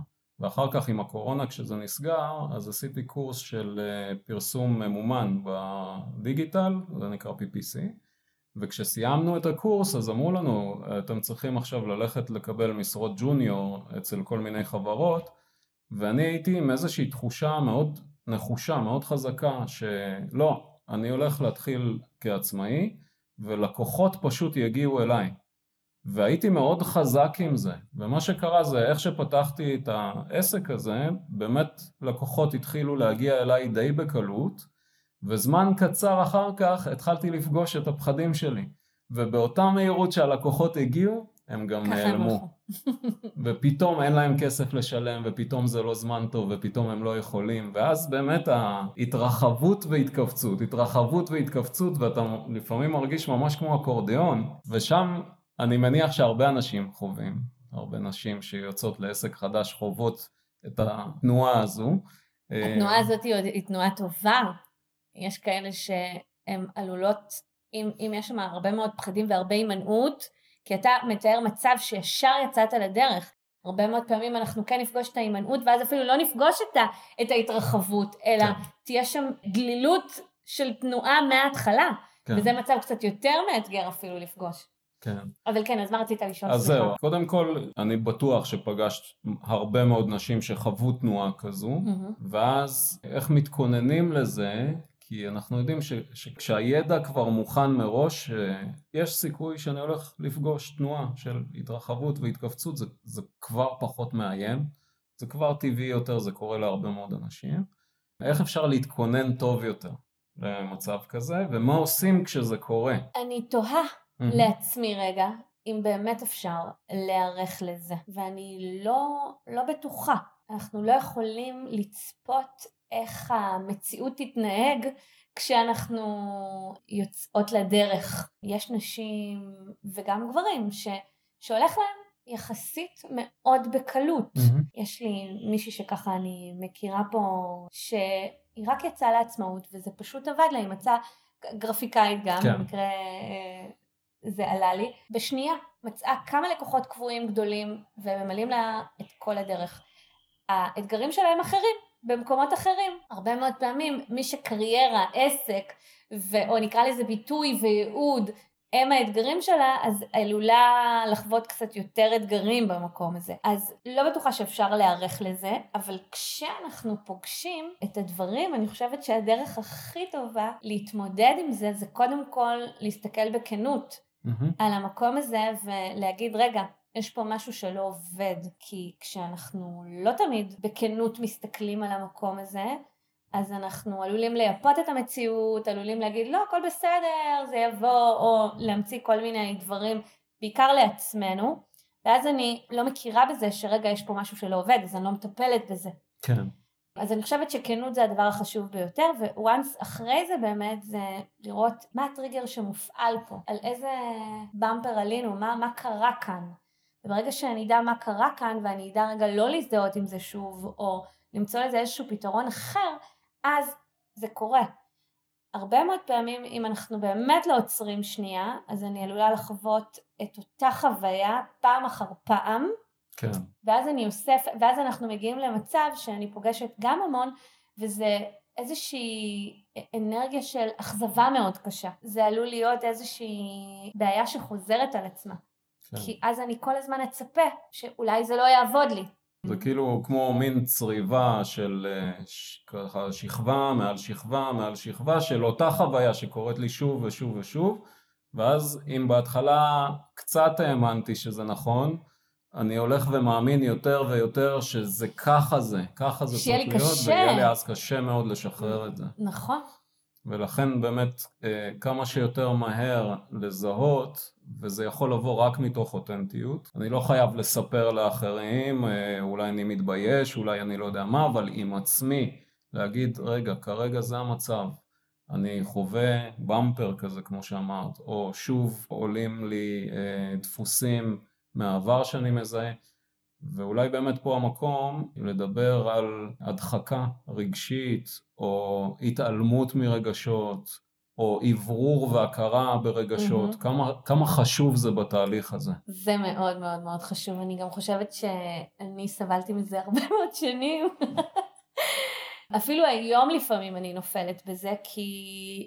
ואחר כך עם הקורונה כשזה נסגר, אז עשיתי קורס של אה, פרסום ממומן בדיגיטל, זה נקרא PPC, וכשסיימנו את הקורס אז אמרו לנו, אתם צריכים עכשיו ללכת לקבל משרות ג'וניור אצל כל מיני חברות, ואני הייתי עם איזושהי תחושה מאוד נחושה, מאוד חזקה, שלא, אני הולך להתחיל כעצמאי, ולקוחות פשוט יגיעו אליי. והייתי מאוד חזק עם זה, ומה שקרה זה איך שפתחתי את העסק הזה, באמת לקוחות התחילו להגיע אליי די בקלות, וזמן קצר אחר כך התחלתי לפגוש את הפחדים שלי. ובאותה מהירות שהלקוחות הגיעו, הם גם נעלמו. ופתאום אין להם כסף לשלם, ופתאום זה לא זמן טוב, ופתאום הם לא יכולים, ואז באמת ההתרחבות והתכווצות, התרחבות והתכווצות, ואתה לפעמים מרגיש ממש כמו אקורדיאון, ושם אני מניח שהרבה אנשים חווים, הרבה נשים שיוצאות לעסק חדש חוות את התנועה הזו. התנועה הזאת היא, היא תנועה טובה. יש כאלה שהן עלולות, אם, אם יש שם הרבה מאוד פחדים והרבה הימנעות, כי אתה מתאר מצב שישר יצאת לדרך. הרבה מאוד פעמים אנחנו כן נפגוש את ההימנעות, ואז אפילו לא נפגוש את, ה, את ההתרחבות, אלא כן. תהיה שם גלילות של תנועה מההתחלה. כן, וזה מצב קצת יותר מאתגר אפילו לפגוש. כן. אבל כן, אז מה רצית לשאול? אז. זהו, קודם כל, אני בטוח שפגשת הרבה מאוד נשים שחוו תנועה כזו, מהמם. ואז איך מתכוננים לזה? כי אנחנו יודעים ש, שכשהידע כבר מוכן מראש, אה, יש סיכוי שאני הולך לפגוש תנועה של התרחבות והתכווצות, זה, זה כבר פחות מאיים, זה כבר טבעי יותר, זה קורה להרבה מאוד אנשים. איך אפשר להתכונן טוב יותר למצב כזה, ומה עושים כשזה קורה? אני תוהה מהמם. לעצמי רגע, אם באמת אפשר להיערך לזה. ואני לא, לא בטוחה. אנחנו לא יכולים לצפות איך המציאות תתנהג כשאנחנו יוצאות לדרך. יש נשים וגם גברים ש, שהולך להם יחסית מאוד בקלות. מהמם. יש לי מישהי שככה אני מכירה פה, שהיא רק יצאה לעצמאות וזה פשוט עבד לה, היא מצאה גרפיקאית גם, כן. במקרה אה, זה עלה לי, בשנייה מצאה כמה לקוחות קבועים גדולים וממלאים לה את כל הדרך. האתגרים שלהם אחרים, במקומות אחרים. הרבה מאוד פעמים מי שקריירה, עסק, ו- או נקרא לזה ביטוי וייעוד, הם האתגרים שלה, אז עלולה לחוות קצת יותר אתגרים במקום הזה. אז לא בטוחה שאפשר להיערך לזה, אבל כשאנחנו פוגשים את הדברים, אני חושבת שהדרך הכי טובה להתמודד עם זה, זה קודם כל להסתכל בכנות מהמם. על המקום הזה ולהגיד, רגע, יש פה משהו שלא עובד, כי כשאנחנו לא תמיד בכנות מסתכלים על המקום הזה, אז אנחנו עלולים לייפות את המציאות, עלולים להגיד, לא, הכל בסדר, זה יבוא, או להמציא כל מיני דברים, בעיקר לעצמנו, ואז אני לא מכירה בזה שרגע יש פה משהו שלא עובד, אז אני לא מטפלת בזה. כן. אז אני חושבת שכנות זה הדבר החשוב ביותר, וואנס אחרי זה באמת זה לראות מה הטריגר שמופעל פה, על איזה במפר עלינו, מה, מה קרה כאן. וברגע שאני אדע מה קרה כאן ואני אדע רגע לא להזדהות עם זה שוב, או למצוא לזה איזשהו פתרון אחר, אז זה קורה. הרבה מאוד פעמים אם אנחנו באמת לא עוצרים שנייה, אז אני עלולה לחוות את אותה חוויה פעם אחר פעם, כן. ואז אני אוסף, ואז אנחנו מגיעים למצב שאני פוגשת גם המון, וזה איזושהי אנרגיה של אכזבה מאוד קשה. זה עלול להיות איזושהי בעיה שחוזרת על עצמה. כן. כי אז אני כל הזמן אצפה שאולי זה לא יעבוד לי. זה כאילו כמו מין צריבה של אה, ש- ככה שכבה מעל שכבה מעל שכבה של אותה חוויה שקורית לי שוב ושוב ושוב ואז אם בהתחלה קצת האמנתי שזה נכון אני הולך ומאמין יותר ויותר שזה ככה זה, ככה זה צריך להיות קשה. ויהיה לי אז קשה מאוד לשחרר את זה נכון. ולכן באמת אה, כמה שיותר מהר לזהות, וזה יכול לבוא רק מתוך אותנטיות. אני לא חייב לספר לאחרים, אה, אולי אני מתבייש, אולי אני לא יודע מה, אבל עם עצמי, להגיד, רגע, כרגע זה המצב. אני חווה במפר כזה, כמו שאמרת, או שוב עולים לי אה, דפוסים מהעבר שאני מזהה. ואולי באמת פה המקום לדבר על הדחקה רגשית, או התעלמות מרגשות, או אוורור והכרה ברגשות, מהמם. כמה, כמה חשוב זה בתהליך הזה. זה מאוד מאוד מאוד חשוב. אני גם חושבת שאני סבלתי מזה הרבה מאוד שנים. אפילו היום לפעמים אני נופלת בזה, כי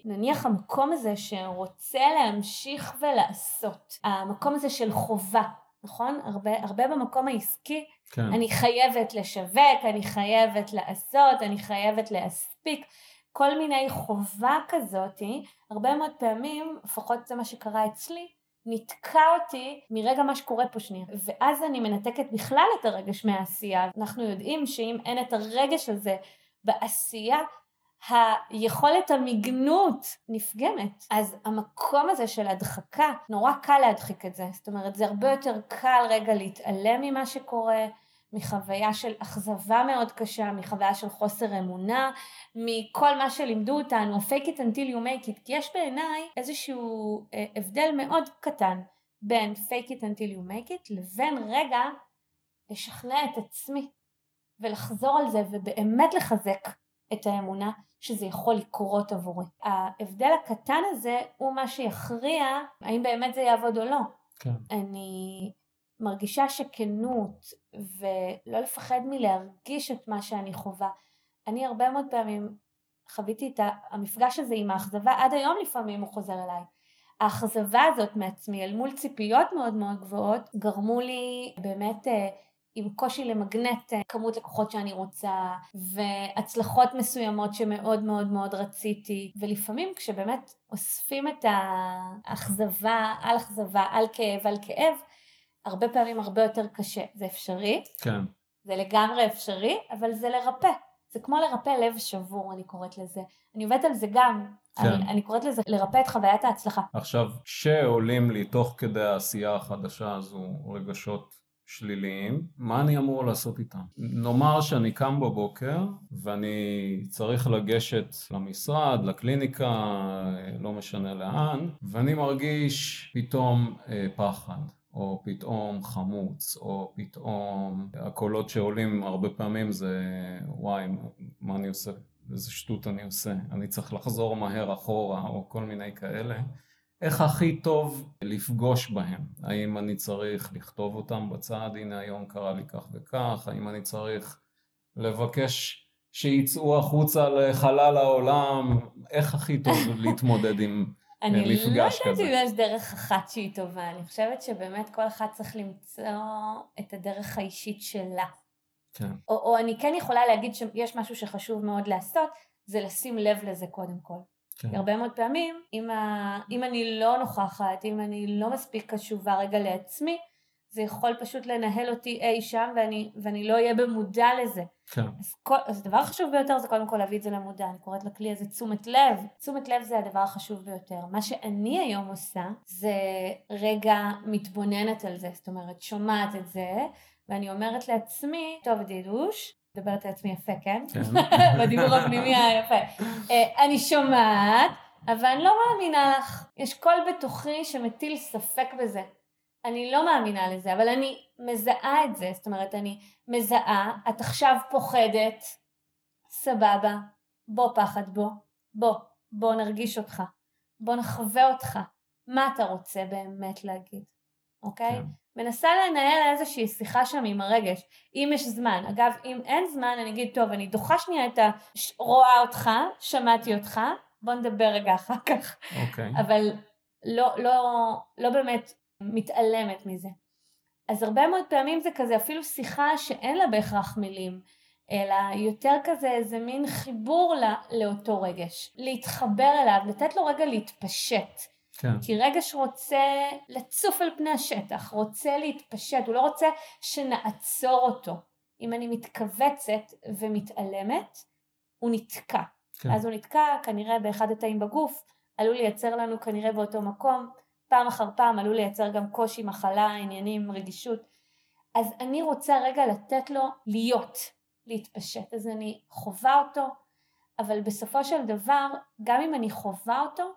נניח המקום הזה שרוצה להמשיך ולעשות, המקום הזה של חובה, נכון? הרבה, הרבה במקום העסקי, כן, אני חייבת לשווק, אני חייבת לעשות, אני חייבת להספיק, כל מיני חובה כזאתי, הרבה מאוד פעמים, לפחות זה מה שקרה אצלי, נתקע אותי מרגע מה שקורה פה שנייה. ואז אני מנתקת בכלל את הרגש מהעשייה. אנחנו יודעים שאם אין את הרגש הזה בעשייה, היכולת המגנות נפגמת. אז המקום הזה של הדחקה, נורא קל להדחיק את זה. זאת אומרת, זה הרבה יותר קל רגע להתעלם ממה שקורה, מחוויה של אכזבה מאוד קשה, מחוויה של חוסר אמונה, מכל מה שלימדו אותנו, fake it until you make it, כי יש בעיניי איזשהו אה, הבדל מאוד קטן בין fake it until you make it לבין רגע לשכנע את עצמי ולחזור על זה ובאמת לחזק את האמונה שזה יכול לקרות עבורי. ההבדל הקטן הזה הוא מה שיכריע האם באמת זה יעבוד או לא. כן. אני מרגישה שכנות ולא לפחד מלהרגיש את מה שאני חווה. אני הרבה מאוד פעמים חוויתי את המפגש הזה עם האכזבה, עד היום לפעמים הוא חוזר אליי. האכזבה הזאת מעצמי אל מול ציפיות מאוד מאוד גבוהות גרמו לי באמת אה, עם קושי למגנט אה, כמות לקוחות שאני רוצה והצלחות מסוימות שמאוד מאוד מאוד רציתי. ולפעמים כשבאמת אוספים את האכזבה על אכזבה על כאב על כאב הרבה פעמים הרבה יותר קשה. זה אפשרי. כן. זה לגמרי אפשרי אבל זה לרפא. זה כמו לרפא לב שבור אני קוראת לזה. אני עובדת על זה גם. כן. אני, אני קוראת לזה לרפא את חוויית ההצלחה. עכשיו שעולים לי תוך כדי העשייה החדשה הזו רגשות שליליים, מה אני אמור לעשות איתם? נאמר שאני קם בבוקר ואני צריך לגשת למשרד, לקליניקה, לא משנה לאן, ואני מרגיש פתאום אה, פחד. או פתאום חמוץ, או פתאום הקולות שעולים הרבה פעמים זה וואי, מה אני עושה? איזה שטות אני עושה? אני צריך לחזור מהר אחורה, או כל מיני כאלה. איך הכי טוב לפגוש בהם? האם אני צריך לכתוב אותם בצד, הנה היום קרה לי כך וכך, האם אני צריך לבקש שיצאו החוצה לחלל העולם, איך הכי טוב להתמודד עם מפגש כזה? אני לא יודעת אם יש דרך אחת שהיא טובה, אני חושבת שבאמת כל אחד צריך למצוא את הדרך האישית שלה. כן. או, או אני כן יכולה להגיד שיש משהו שחשוב מאוד לעשות, זה לשים לב לזה קודם כל. כן. הרבה מאוד פעמים, אם, ה... אם אני לא נוכחת, אם אני לא מספיק קשובה רגע לעצמי, זה יכול פשוט לנהל אותי אי שם ואני, ואני לא אהיה במודע לזה. כן. אז, כל, אז הדבר החשוב ביותר זה קודם כל להביא את זה למודע, אני קוראת לכלי הזה תשומת לב. תשומת לב זה הדבר החשוב ביותר. מה שאני היום עושה זה רגע מתבוננת על זה, זאת אומרת שומעת את זה, ואני אומרת לעצמי, טוב דידוש, מדברת לעצמי יפה, כן? כן. בדיבור הפנימי היפה. אה, אני שומעת, אבל אני לא מאמינה לך. יש קול בתוכי שמטיל ספק בזה. אני לא מאמינה לזה, אבל אני מזהה את זה. זאת אומרת, אני מזהה, את עכשיו פוחדת, סבבה, בוא פחד בוא, בוא, בוא נרגיש אותך, בוא נחווה אותך. מה אתה רוצה באמת להגיד, אוקיי? כן. מנסה לנהל איזושהי שיחה שם עם הרגש, אם יש זמן. אגב, אם אין זמן, אני אגיד, טוב, אני דוחה שנייה את ה... רואה אותך, שמעתי אותך, בוא נדבר רגע אחר כך. אוקיי. אבל לא, לא, לא באמת מתעלמת מזה. אז הרבה מאוד פעמים זה כזה אפילו שיחה שאין לה בהכרח מילים, אלא יותר כזה איזה מין חיבור לה, לאותו רגש. להתחבר אליו, לתת לו רגע להתפשט. כן. כי רגש רוצה לצוף על פני השטח, רוצה להתפשט, הוא לא רוצה שנעצור אותו. אם אני מתכווצת ומתעלמת, הוא נתקע. כן. אז הוא נתקע כנראה באחד התאים בגוף, עלול לייצר לנו כנראה באותו מקום, פעם אחר פעם עלול לייצר גם קושי, מחלה, עניינים, רגישות. אז אני רוצה רגע לתת לו להיות, להתפשט. אז אני חווה אותו, אבל בסופו של דבר, גם אם אני חווה אותו,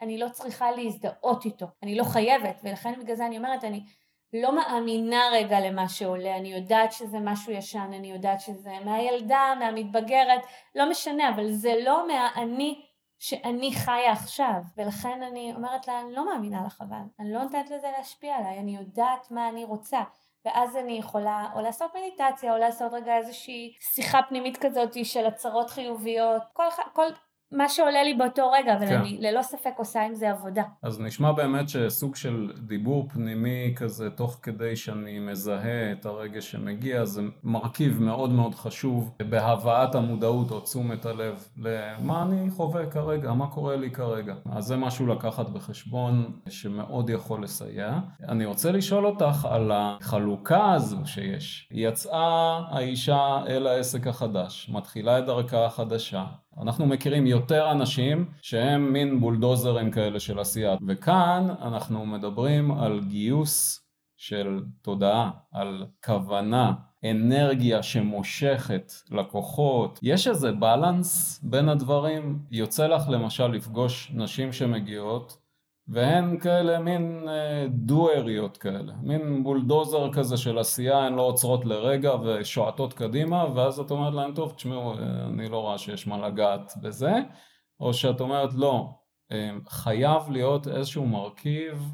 אני לא צריכה להזדהות איתו. אני לא חייבת, ולכן בגלל זה אני אומרת, אני לא מאמינה רגע למה שעולה, אני יודעת שזה משהו ישן, אני יודעת שזה מהילדה, מהמתבגרת, לא משנה, אבל זה לא מהאני שאני חיה עכשיו, ולכן אני אומרת לה, אני לא מאמינה לך אבל, אני לא נותנת לזה להשפיע עליי, אני יודעת מה אני רוצה. ואז אני יכולה או לעשות מדיטציה או לעשות רגע איזושהי שיחה פנימית כזאת של הצהרות חיוביות, כל, כל מה שעולה לי באותו רגע, אבל כן. אני ללא ספק עושה עם זה עבודה. אז נשמע באמת שסוג של דיבור פנימי כזה תוך כדי שאני מזהה את הרגש שמגיע זה מרכיב מאוד מאוד חשוב בהבאת המודעות או תשומת הלב למה אני חווה כרגע, מה קורה לי כרגע. אז זה משהו לקחת בחשבון שמאוד יכול לסייע. אני רוצה לשאול אותך על החלוקה הזו שיש. יצאה האישה אל העסק החדש, מתחילה את דרכה החדשה. אנחנו מכירים יותר אנשים שהם מין בולדוזרים כאלה של עשייה, וכאן אנחנו מדברים על גיוס של תודעה, על כוונה, אנרגיה שמושכת לקוחות. יש איזה בלנס בין הדברים? יוצא לך למשל לפגוש נשים שמגיעות והן כאלה מין אה, דואריות כאלה, מין בולדוזר כזה של עשייה, הן לא עוצרות לרגע ושועטות קדימה, ואז את אומרת להם, טוב, תשמעו, אה, אני לא רואה שיש מה לגעת בזה, או שאת אומרת, לא, אה, חייב להיות איזשהו מרכיב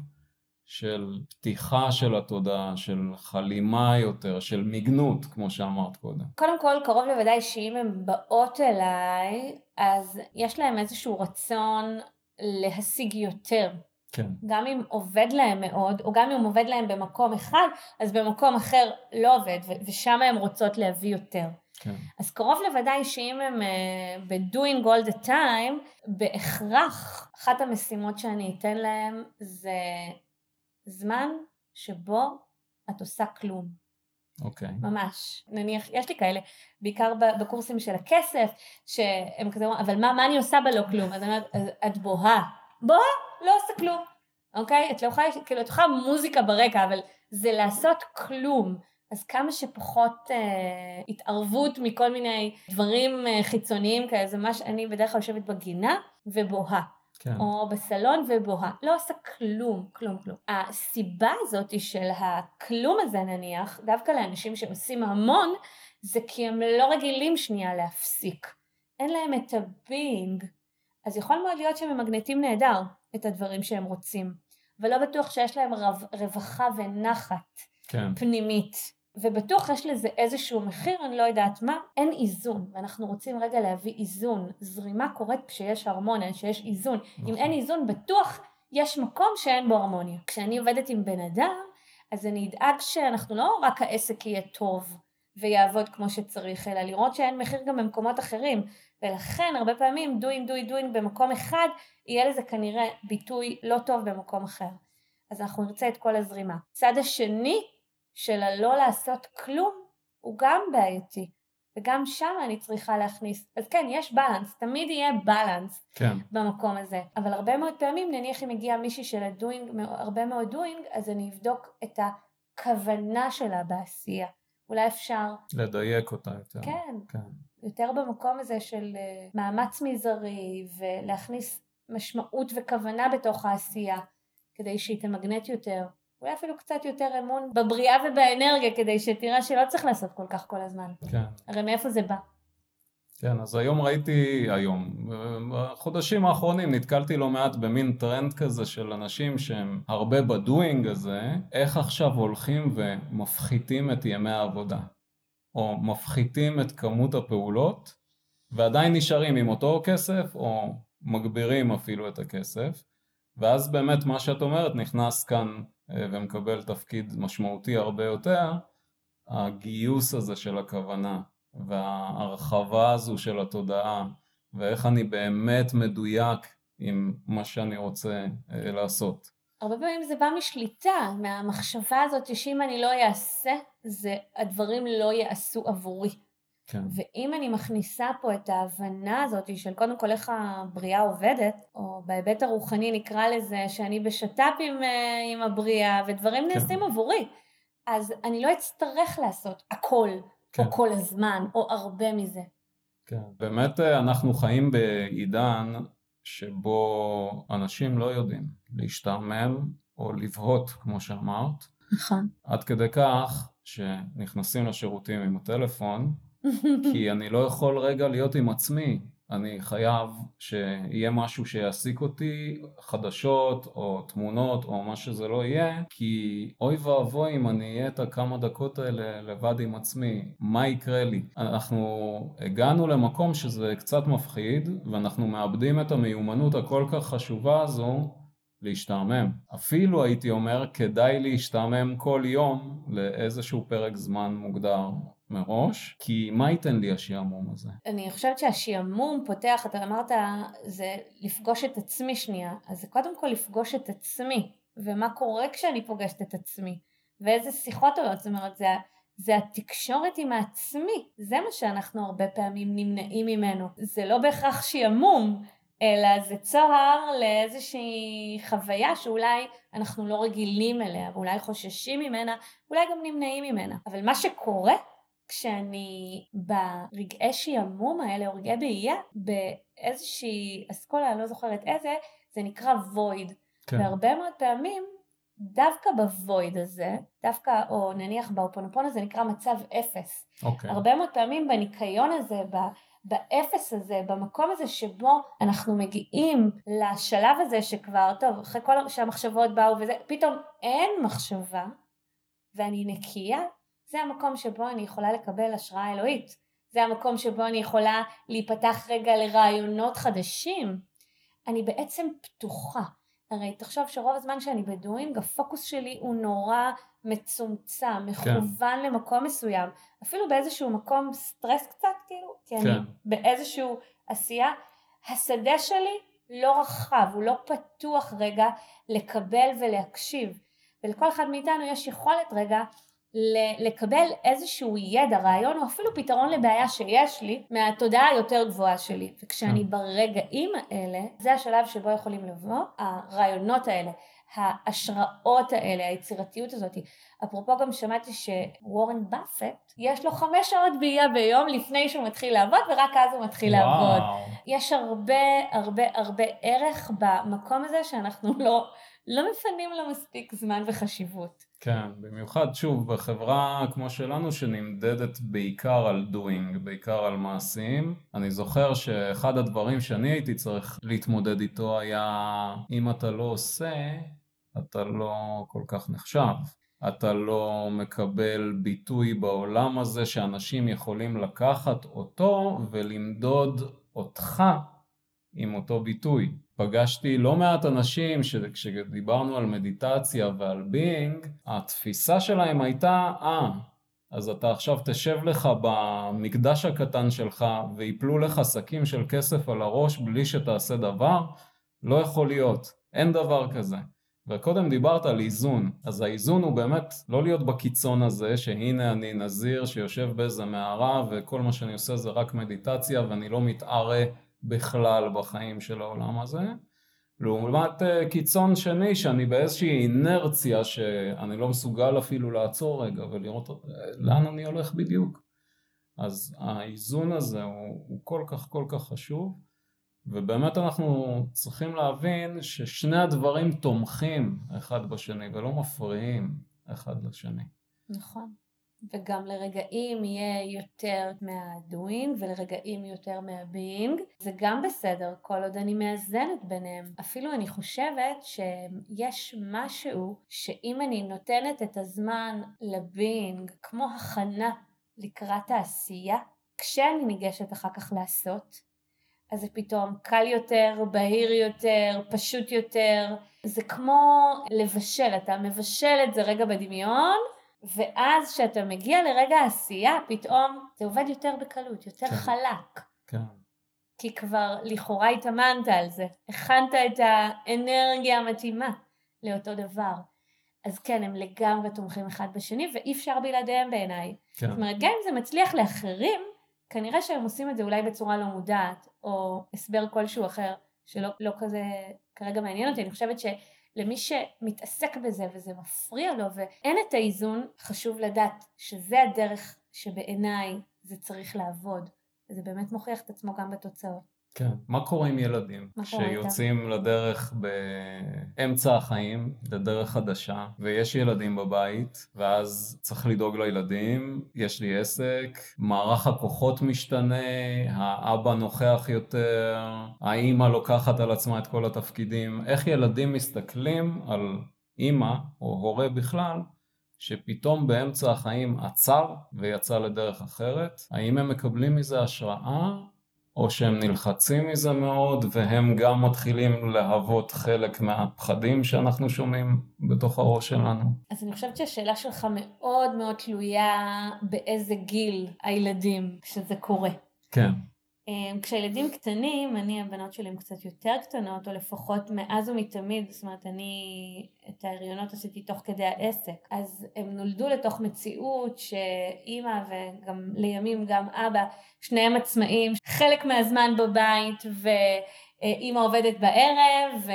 של פתיחה של התודעה, של חלימה יותר, של מיגנות, כמו שאמרת קודם. קודם כל, קרוב לוודאי שאם הן באות אליי, אז יש להם איזשהו רצון להשיג יותר. כן. גם אם עובד להם מאוד, או גם אם עובד להם במקום אחד, אז במקום אחר לא עובד, ושם הן רוצות להביא יותר. כן. אז קרוב לוודאי שאם הם uh, ב-doing all the time, בהכרח אחת המשימות שאני אתן להם זה זמן שבו את עושה כלום. אוקיי. Okay. ממש. נניח, יש לי כאלה, בעיקר בקורסים של הכסף, שהם כזה אומרים, אבל מה, מה אני עושה בלא כלום? אז אני אומרת, את בוהה. בוהה? לא עושה כלום. אוקיי? את לא יכולה, כאילו, את יכולה מוזיקה ברקע, אבל זה לעשות כלום. אז כמה שפחות אה, התערבות מכל מיני דברים אה, חיצוניים כאלה, זה מה שאני בדרך כלל יושבת בגינה ובוהה. כן. או בסלון ובוהה, לא עושה כלום, כלום, כלום. הסיבה הזאת של הכלום הזה נניח, דווקא לאנשים שעושים המון, זה כי הם לא רגילים שנייה להפסיק. אין להם את הבינג. אז יכול מאוד להיות שהם ממגנטים נהדר את הדברים שהם רוצים, ולא בטוח שיש להם רו... רווחה ונחת כן. פנימית. ובטוח יש לזה איזשהו מחיר, אני לא יודעת מה, אין איזון, ואנחנו רוצים רגע להביא איזון. זרימה קורית כשיש הרמוניה, כשיש איזון. נכון. אם אין איזון, בטוח יש מקום שאין בו הרמוניה. כשאני עובדת עם בן אדם, אז אני אדאג שאנחנו לא רק העסק יהיה טוב ויעבוד כמו שצריך, אלא לראות שאין מחיר גם במקומות אחרים. ולכן הרבה פעמים doing doing doing במקום אחד, יהיה לזה כנראה ביטוי לא טוב במקום אחר. אז אנחנו נרצה את כל הזרימה. צד השני של הלא לעשות כלום הוא גם בעייתי. וגם שם אני צריכה להכניס, אז כן, יש balance, תמיד יהיה balance כן. במקום הזה, אבל הרבה מאוד פעמים, נניח אם הגיע מישהי של ה doing, הרבה מאוד doing, אז אני אבדוק את הכוונה שלה בעשייה. אולי אפשר... לדייק אותה יותר. כן, כן. יותר במקום הזה של אה, מאמץ מזערי, ולהכניס משמעות וכוונה בתוך העשייה, כדי שהיא תמגנט יותר. אולי אפילו קצת יותר אמון בבריאה ובאנרגיה כדי שתראה שלא צריך לעשות כל כך כל הזמן. כן. הרי מאיפה זה בא? כן, אז היום ראיתי, היום, בחודשים האחרונים נתקלתי לא מעט במין טרנד כזה של אנשים שהם הרבה ב doing הזה, איך עכשיו הולכים ומפחיתים את ימי העבודה, או מפחיתים את כמות הפעולות, ועדיין נשארים עם אותו כסף, או מגבירים אפילו את הכסף, ואז באמת מה שאת אומרת נכנס כאן ומקבל תפקיד משמעותי הרבה יותר, הגיוס הזה של הכוונה וההרחבה הזו של התודעה ואיך אני באמת מדויק עם מה שאני רוצה אה, לעשות. הרבה פעמים זה בא משליטה, מהמחשבה הזאת שאם אני לא אעשה, זה הדברים לא יעשו עבורי. כן. ואם אני מכניסה פה את ההבנה הזאת של קודם כל איך הבריאה עובדת, או בהיבט הרוחני נקרא לזה שאני בשת"פ עם, אה, עם הבריאה ודברים כן. נעשים עבורי, אז אני לא אצטרך לעשות הכל, כן. או כל הזמן, או הרבה מזה. כן, באמת אה, אנחנו חיים בעידן שבו אנשים לא יודעים להשתעמם או לבהות, כמו שאמרת. נכון. עד כדי כך שנכנסים לשירותים עם הטלפון, כי אני לא יכול רגע להיות עם עצמי. אני חייב שיהיה משהו שיעסיק אותי, חדשות או תמונות או מה שזה לא יהיה, כי אוי ואבוי אם אני אהיה את הכמה דקות האלה לבד עם עצמי, מה יקרה לי? אנחנו הגענו למקום שזה קצת מפחיד, ואנחנו מאבדים את המיומנות הכל כך חשובה הזו להשתעמם. אפילו הייתי אומר כדאי להשתעמם כל יום לאיזשהו פרק זמן מוגדר. מראש, כי מה ייתן לי השעמום הזה? אני חושבת שהשעמום פותח, אתה אמרת, זה לפגוש את עצמי שנייה, אז זה קודם כל לפגוש את עצמי, ומה קורה כשאני פוגשת את עצמי, ואיזה שיחות עולות, זאת אומרת, זה זה התקשורת עם העצמי, זה מה שאנחנו הרבה פעמים נמנעים ממנו. זה לא בהכרח שעמום, אלא זה צוהר לאיזושהי חוויה שאולי אנחנו לא רגילים אליה, ואולי חוששים ממנה, אולי גם נמנעים ממנה. אבל מה שקורה כשאני ברגעי שעמום האלה, או רגעי באייה, באיזושהי אסכולה, אני לא זוכרת איזה, זה נקרא void. כן. והרבה מאוד פעמים, דווקא בוויד הזה, דווקא, או נניח באופונופון הזה, נקרא מצב אפס. אוקיי. הרבה מאוד פעמים בניקיון הזה, באפס הזה, במקום הזה שבו אנחנו מגיעים לשלב הזה שכבר, טוב, אחרי כל שהמחשבות באו וזה, פתאום אין מחשבה, ואני נקייה, זה המקום שבו אני יכולה לקבל השראה אלוהית. זה המקום שבו אני יכולה להיפתח רגע לרעיונות חדשים. אני בעצם פתוחה. הרי תחשוב שרוב הזמן שאני בדואינג, הפוקוס שלי הוא נורא מצומצם, כן. מכוון כן. למקום מסוים, אפילו באיזשהו מקום סטרס קצת, כאילו, כי כן. אני באיזשהו עשייה, השדה שלי לא רחב, הוא לא פתוח רגע לקבל ולהקשיב. ולכל אחד מאיתנו יש יכולת רגע לקבל איזשהו ידע, רעיון או אפילו פתרון לבעיה שיש לי מהתודעה היותר גבוהה שלי. וכשאני mm. ברגעים האלה, זה השלב שבו יכולים לבוא הרעיונות האלה, ההשראות האלה, היצירתיות הזאת. אפרופו גם שמעתי שוורן באפט, יש לו חמש שעות באייה ביום לפני שהוא מתחיל לעבוד ורק אז הוא מתחיל וואו. לעבוד. יש הרבה הרבה הרבה ערך במקום הזה שאנחנו לא, לא מפנים לו מספיק זמן וחשיבות. כן, במיוחד שוב בחברה כמו שלנו שנמדדת בעיקר על doing, בעיקר על מעשים. אני זוכר שאחד הדברים שאני הייתי צריך להתמודד איתו היה אם אתה לא עושה, אתה לא כל כך נחשב. אתה לא מקבל ביטוי בעולם הזה שאנשים יכולים לקחת אותו ולמדוד אותך עם אותו ביטוי. פגשתי לא מעט אנשים שכשדיברנו על מדיטציה ועל בינג, התפיסה שלהם הייתה, אה, אז אתה עכשיו תשב לך במקדש הקטן שלך ויפלו לך שקים של כסף על הראש בלי שתעשה דבר? לא יכול להיות, אין דבר כזה. וקודם דיברת על איזון, אז האיזון הוא באמת לא להיות בקיצון הזה שהנה אני נזיר שיושב באיזה מערה וכל מה שאני עושה זה רק מדיטציה ואני לא מתערה בכלל בחיים של העולם הזה. לעומת אה, קיצון שני שאני באיזושהי אינרציה שאני לא מסוגל אפילו לעצור רגע ולראות אה, לאן אני הולך בדיוק. אז האיזון הזה הוא, הוא כל כך כל כך חשוב ובאמת אנחנו צריכים להבין ששני הדברים תומכים אחד בשני ולא מפריעים אחד לשני. נכון. וגם לרגעים יהיה יותר מה doing ולרגעים יותר מה being זה גם בסדר כל עוד אני מאזנת ביניהם אפילו אני חושבת שיש משהו שאם אני נותנת את הזמן ל being כמו הכנה לקראת העשייה כשאני ניגשת אחר כך לעשות אז זה פתאום קל יותר, בהיר יותר, פשוט יותר. זה כמו לבשל, אתה מבשל את זה רגע בדמיון, ואז כשאתה מגיע לרגע העשייה, פתאום זה עובד יותר בקלות, יותר כן. חלק. כן. כי כבר לכאורה התאמנת על זה, הכנת את האנרגיה המתאימה לאותו דבר. אז כן, הם לגמרי תומכים אחד בשני, ואי אפשר בלעדיהם בעיניי. כן. זאת אומרת, גם אם זה מצליח לאחרים, כנראה שהם עושים את זה אולי בצורה לא מודעת, או הסבר כלשהו אחר, שלא לא כזה כרגע מעניין אותי. אני חושבת ש... למי שמתעסק בזה וזה מפריע לו ואין את האיזון, חשוב לדעת שזה הדרך שבעיניי זה צריך לעבוד. וזה באמת מוכיח את עצמו גם בתוצאות. כן, מה קורה עם ילדים שיוצאים לדרך באמצע החיים, לדרך חדשה, ויש ילדים בבית, ואז צריך לדאוג לילדים, יש לי עסק, מערך הכוחות משתנה, האבא נוכח יותר, האימא לוקחת על עצמה את כל התפקידים, איך ילדים מסתכלים על אימא או הורה בכלל שפתאום באמצע החיים עצר ויצא לדרך אחרת, האם הם מקבלים מזה השראה או שהם נלחצים מזה מאוד והם גם מתחילים להוות חלק מהפחדים שאנחנו שומעים בתוך הראש שלנו. אז אני חושבת שהשאלה שלך מאוד מאוד תלויה באיזה גיל הילדים כשזה קורה. כן. אמ, כשהילדים קטנים, אני הבנות שלי הן קצת יותר קטנות, או לפחות מאז ומתמיד, זאת אומרת אני את ההריונות עשיתי תוך כדי העסק, אז הם נולדו לתוך מציאות שאימא וגם לימים גם אבא, שניהם עצמאים, חלק מהזמן בבית ואימא עובדת בערב,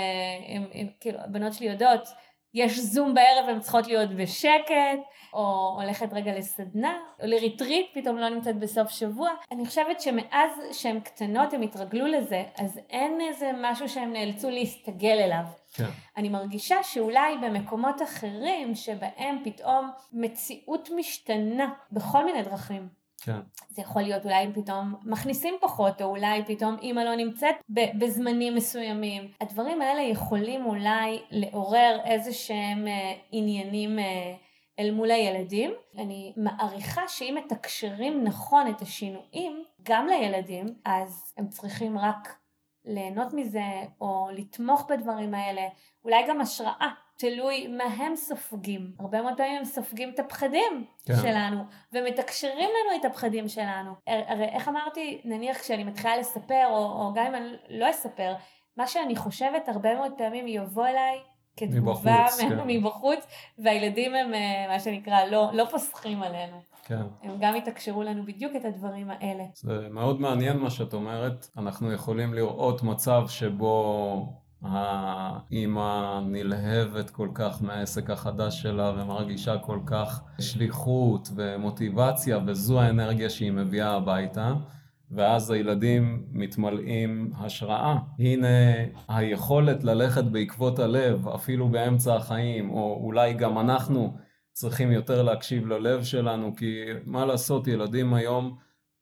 וכאילו הבנות שלי יודעות יש זום בערב והן צריכות להיות בשקט, או הולכת רגע לסדנה, או לריטריט, פתאום לא נמצאת בסוף שבוע. אני חושבת שמאז שהן קטנות הן התרגלו לזה, אז אין איזה משהו שהן נאלצו להסתגל אליו. כן. אני מרגישה שאולי במקומות אחרים שבהם פתאום מציאות משתנה בכל מיני דרכים. כן. זה יכול להיות אולי אם פתאום מכניסים פחות, או אולי פתאום אימא לא נמצאת בזמנים מסוימים. הדברים האלה יכולים אולי לעורר איזה שהם אה, עניינים אה, אל מול הילדים. אני מעריכה שאם מתקשרים נכון את השינויים, גם לילדים, אז הם צריכים רק ליהנות מזה, או לתמוך בדברים האלה, אולי גם השראה. תלוי מה הם סופגים. הרבה מאוד פעמים הם סופגים את הפחדים כן. שלנו, ומתקשרים לנו את הפחדים שלנו. הרי איך אמרתי, נניח כשאני מתחילה לספר, או, או גם אם אני לא אספר, מה שאני חושבת הרבה מאוד פעמים יבוא אליי כתגובה מבחוץ, כן. מבחוץ, והילדים הם אה, מה שנקרא לא, לא פוסחים עלינו. כן. הם גם יתקשרו לנו בדיוק את הדברים האלה. זה מאוד מעניין מה שאת אומרת. אנחנו יכולים לראות מצב שבו האימא נלהבת כל כך מהעסק החדש שלה ומרגישה כל כך שליחות ומוטיבציה וזו האנרגיה שהיא מביאה הביתה ואז הילדים מתמלאים השראה. הנה היכולת ללכת בעקבות הלב אפילו באמצע החיים או אולי גם אנחנו צריכים יותר להקשיב ללב שלנו כי מה לעשות ילדים היום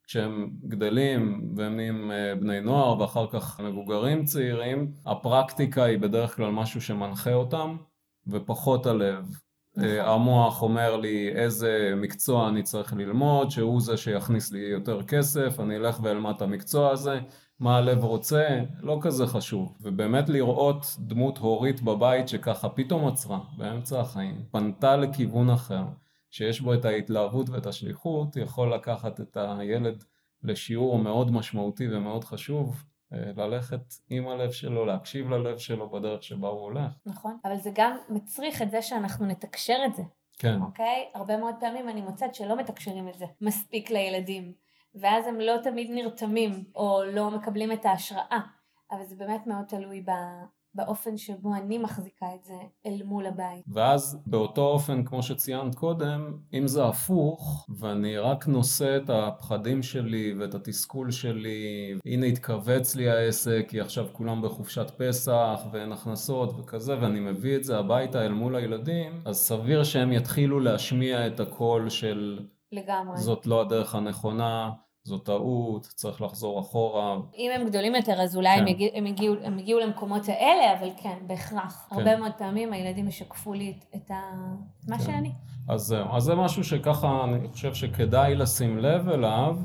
כשהם גדלים והם נהיים אה, בני נוער ואחר כך מבוגרים צעירים, הפרקטיקה היא בדרך כלל משהו שמנחה אותם ופחות הלב. נכון. אה, המוח אומר לי איזה מקצוע אני צריך ללמוד, שהוא זה שיכניס לי יותר כסף, אני אלך ואלמד את המקצוע הזה, מה הלב רוצה, לא כזה חשוב. ובאמת לראות דמות הורית בבית שככה פתאום עצרה באמצע החיים, פנתה לכיוון אחר. שיש בו את ההתלהבות ואת השליחות, יכול לקחת את הילד לשיעור מאוד משמעותי ומאוד חשוב, אה, ללכת עם הלב שלו, להקשיב ללב שלו בדרך שבה הוא הולך. נכון, אבל זה גם מצריך את זה שאנחנו נתקשר את זה. כן. אוקיי? הרבה מאוד פעמים אני מוצאת שלא מתקשרים את זה מספיק לילדים, ואז הם לא תמיד נרתמים, או לא מקבלים את ההשראה, אבל זה באמת מאוד תלוי ב... באופן שבו אני מחזיקה את זה אל מול הבית. ואז באותו אופן, כמו שציינת קודם, אם זה הפוך, ואני רק נושא את הפחדים שלי ואת התסכול שלי, הנה התכווץ לי העסק, כי עכשיו כולם בחופשת פסח ואין הכנסות וכזה, ואני מביא את זה הביתה אל מול הילדים, אז סביר שהם יתחילו להשמיע את הקול של... לגמרי. זאת לא הדרך הנכונה. זו טעות, צריך לחזור אחורה. אם הם גדולים יותר אז אולי כן. הם, יגיע, הם, הגיעו, הם הגיעו למקומות האלה, אבל כן, בהכרח. כן. הרבה מאוד פעמים הילדים ישקפו לי את, ה... מה כן. שאני. אז זהו, אז זה משהו שככה אני חושב שכדאי לשים לב אליו,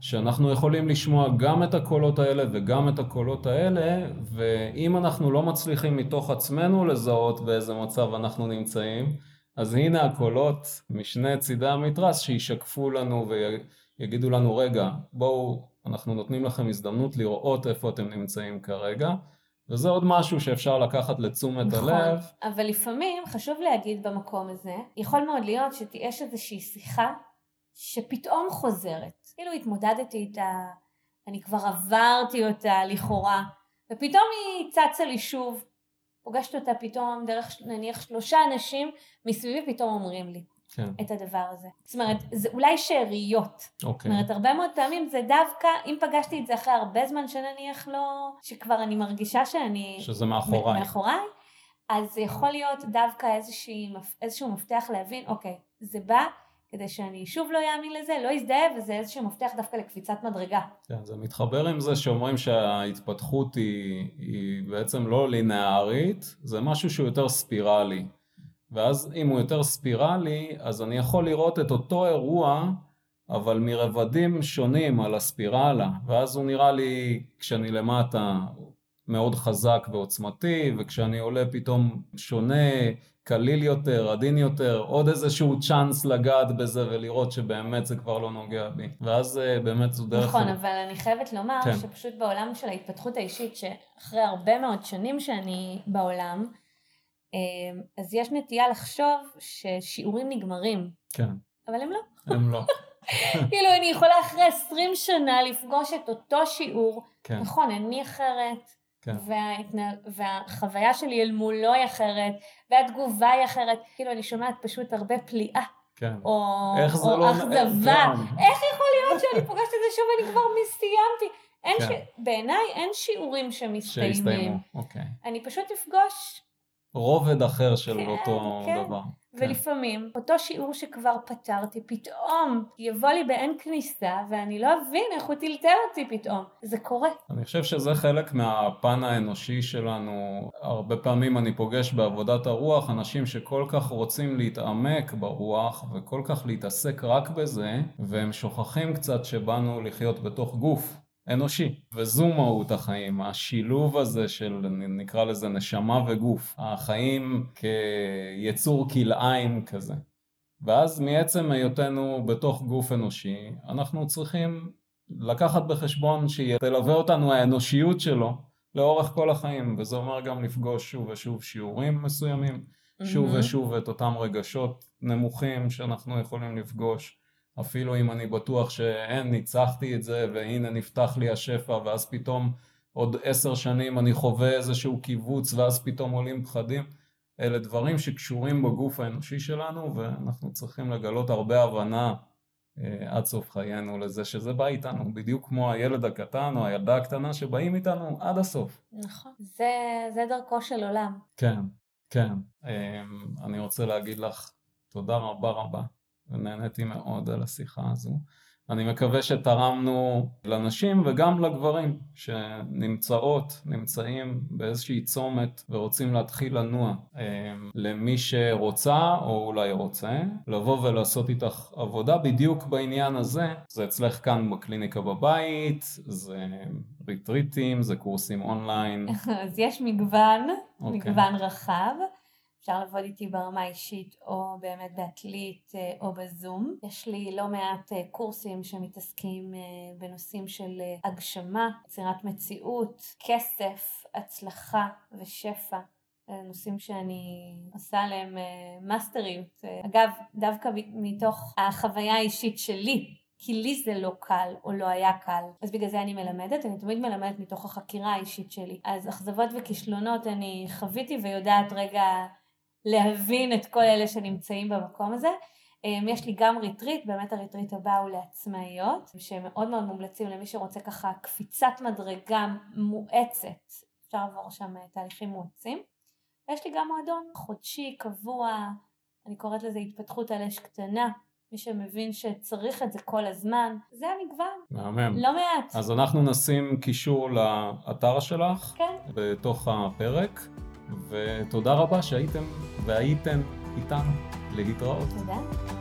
שאנחנו יכולים לשמוע גם את הקולות האלה וגם את הקולות האלה, ואם אנחנו לא מצליחים מתוך עצמנו לזהות באיזה מצב אנחנו נמצאים, אז הנה הקולות משני צידי המתרס שישקפו לנו ו... יגידו לנו רגע בואו אנחנו נותנים לכם הזדמנות לראות איפה אתם נמצאים כרגע וזה עוד משהו שאפשר לקחת לתשומת נכון, הלב. אבל לפעמים חשוב להגיד במקום הזה, יכול מאוד להיות שיש איזושהי שיחה שפתאום חוזרת. כאילו התמודדתי איתה, אני כבר עברתי אותה לכאורה, ופתאום היא צצה לי שוב. פוגשת אותה פתאום דרך נניח שלושה אנשים מסביבי פתאום אומרים לי. כן. את הדבר הזה. זאת אומרת, זה אולי שאריות. אוקיי. זאת אומרת, הרבה מאוד פעמים זה דווקא, אם פגשתי את זה אחרי הרבה זמן שנניח לא, שכבר אני מרגישה שאני... שזה מאחוריי. מאחוריי, אז זה יכול להיות דווקא איזושהי, איזשהו מפתח להבין, אוקיי, זה בא כדי שאני שוב לא אאמין לזה, לא אזדהה, וזה איזשהו מפתח דווקא לקפיצת מדרגה. כן, זה מתחבר עם זה שאומרים שההתפתחות היא, היא בעצם לא לינארית, זה משהו שהוא יותר ספירלי. ואז אם הוא יותר ספירלי, אז אני יכול לראות את אותו אירוע, אבל מרבדים שונים על הספירלה, ואז הוא נראה לי, כשאני למטה, מאוד חזק ועוצמתי, וכשאני עולה פתאום שונה, קליל יותר, עדין יותר, עוד איזשהו צ'אנס לגעת בזה ולראות שבאמת זה כבר לא נוגע בי. ואז אה, באמת זו דרך... נכון, אבל אני חייבת לומר כן. שפשוט בעולם של ההתפתחות האישית, שאחרי הרבה מאוד שנים שאני בעולם, אז יש נטייה לחשוב ששיעורים נגמרים, כן, אבל הם לא. הם לא. כאילו אני יכולה אחרי 20 שנה לפגוש את אותו שיעור, כן, נכון, אני אחרת, כן. וההתנה... והחוויה שלי אל מולו היא אחרת, והתגובה היא אחרת, כאילו אני שומעת פשוט הרבה פליאה, כן. או, איך זה או לא... אכזבה, כן. איך יכול להיות שאני פוגשת את זה שוב ואני כבר סיימתי? כן. ש... בעיניי אין שיעורים שמסתיימים. שהסתיימו, אוקיי. אני פשוט אפגוש, רובד אחר של כן, אותו כן. דבר. כן. ולפעמים אותו שיעור שכבר פתרתי, פתאום יבוא לי באין כניסה, ואני לא אבין איך הוא טלטל אותי פתאום. זה קורה. אני חושב שזה חלק מהפן האנושי שלנו. הרבה פעמים אני פוגש בעבודת הרוח אנשים שכל כך רוצים להתעמק ברוח וכל כך להתעסק רק בזה, והם שוכחים קצת שבאנו לחיות בתוך גוף. אנושי, וזו מהות החיים, השילוב הזה של נקרא לזה נשמה וגוף, החיים כיצור כלאיים כזה. ואז מעצם היותנו בתוך גוף אנושי, אנחנו צריכים לקחת בחשבון שתלווה אותנו האנושיות שלו לאורך כל החיים, וזה אומר גם לפגוש שוב ושוב שיעורים מסוימים, שוב מהמם. ושוב את אותם רגשות נמוכים שאנחנו יכולים לפגוש, אפילו אם אני בטוח שאין, ניצחתי את זה והנה נפתח לי השפע ואז פתאום עוד עשר שנים אני חווה איזשהו קיבוץ ואז פתאום עולים פחדים. אלה דברים שקשורים בגוף האנושי שלנו ואנחנו צריכים לגלות הרבה הבנה אה, עד סוף חיינו לזה שזה בא איתנו, בדיוק כמו הילד הקטן או הילדה הקטנה שבאים איתנו עד הסוף. נכון. זה, זה דרכו של עולם. כן, כן. אה, אני רוצה להגיד לך תודה רבה רבה, ונהניתי מאוד על השיחה הזו. אני מקווה שתרמנו לנשים וגם לגברים שנמצאות, נמצאים באיזושהי צומת ורוצים להתחיל לנוע. אה, למי שרוצה או אולי רוצה, לבוא ולעשות איתך עבודה בדיוק בעניין הזה. זה אצלך כאן בקליניקה בבית, זה ריטריטים, זה קורסים אונליין. אז יש מגוון, אוקיי. מגוון רחב. אפשר לעבוד איתי ברמה האישית או באמת בעתלית אה, או בזום. יש לי לא מעט אה, קורסים שמתעסקים אה, בנושאים של הגשמה, יצירת מציאות, כסף, הצלחה ושפע. נושאים שאני עושה עליהם מאסטריות. אגב, דווקא מתוך החוויה האישית שלי, כי לי זה לא קל או לא היה קל. אז בגלל זה אני מלמדת, אני תמיד מלמדת מתוך החקירה האישית שלי. אז אכזבות וכישלונות אני חוויתי ויודעת רגע להבין את כל אלה שנמצאים במקום הזה. אמ, יש לי גם ריטריט, באמת הריטריט הבא הוא לעצמאיות, שמאוד מאוד מומלצים למי שרוצה ככה קפיצת מדרגה מואצת, אפשר לעבור שם אה, תהליכים מואצים. ויש לי גם מועדון חודשי, קבוע, אני קוראת לזה התפתחות על אש קטנה, מי שמבין שצריך את זה כל הזמן, זה המגוון, מהמם. לא מעט, אז אנחנו נשים קישור לאתר שלך כן, בתוך הפרק, ותודה רבה שהייתם והייתן איתנו להתראות. תודה.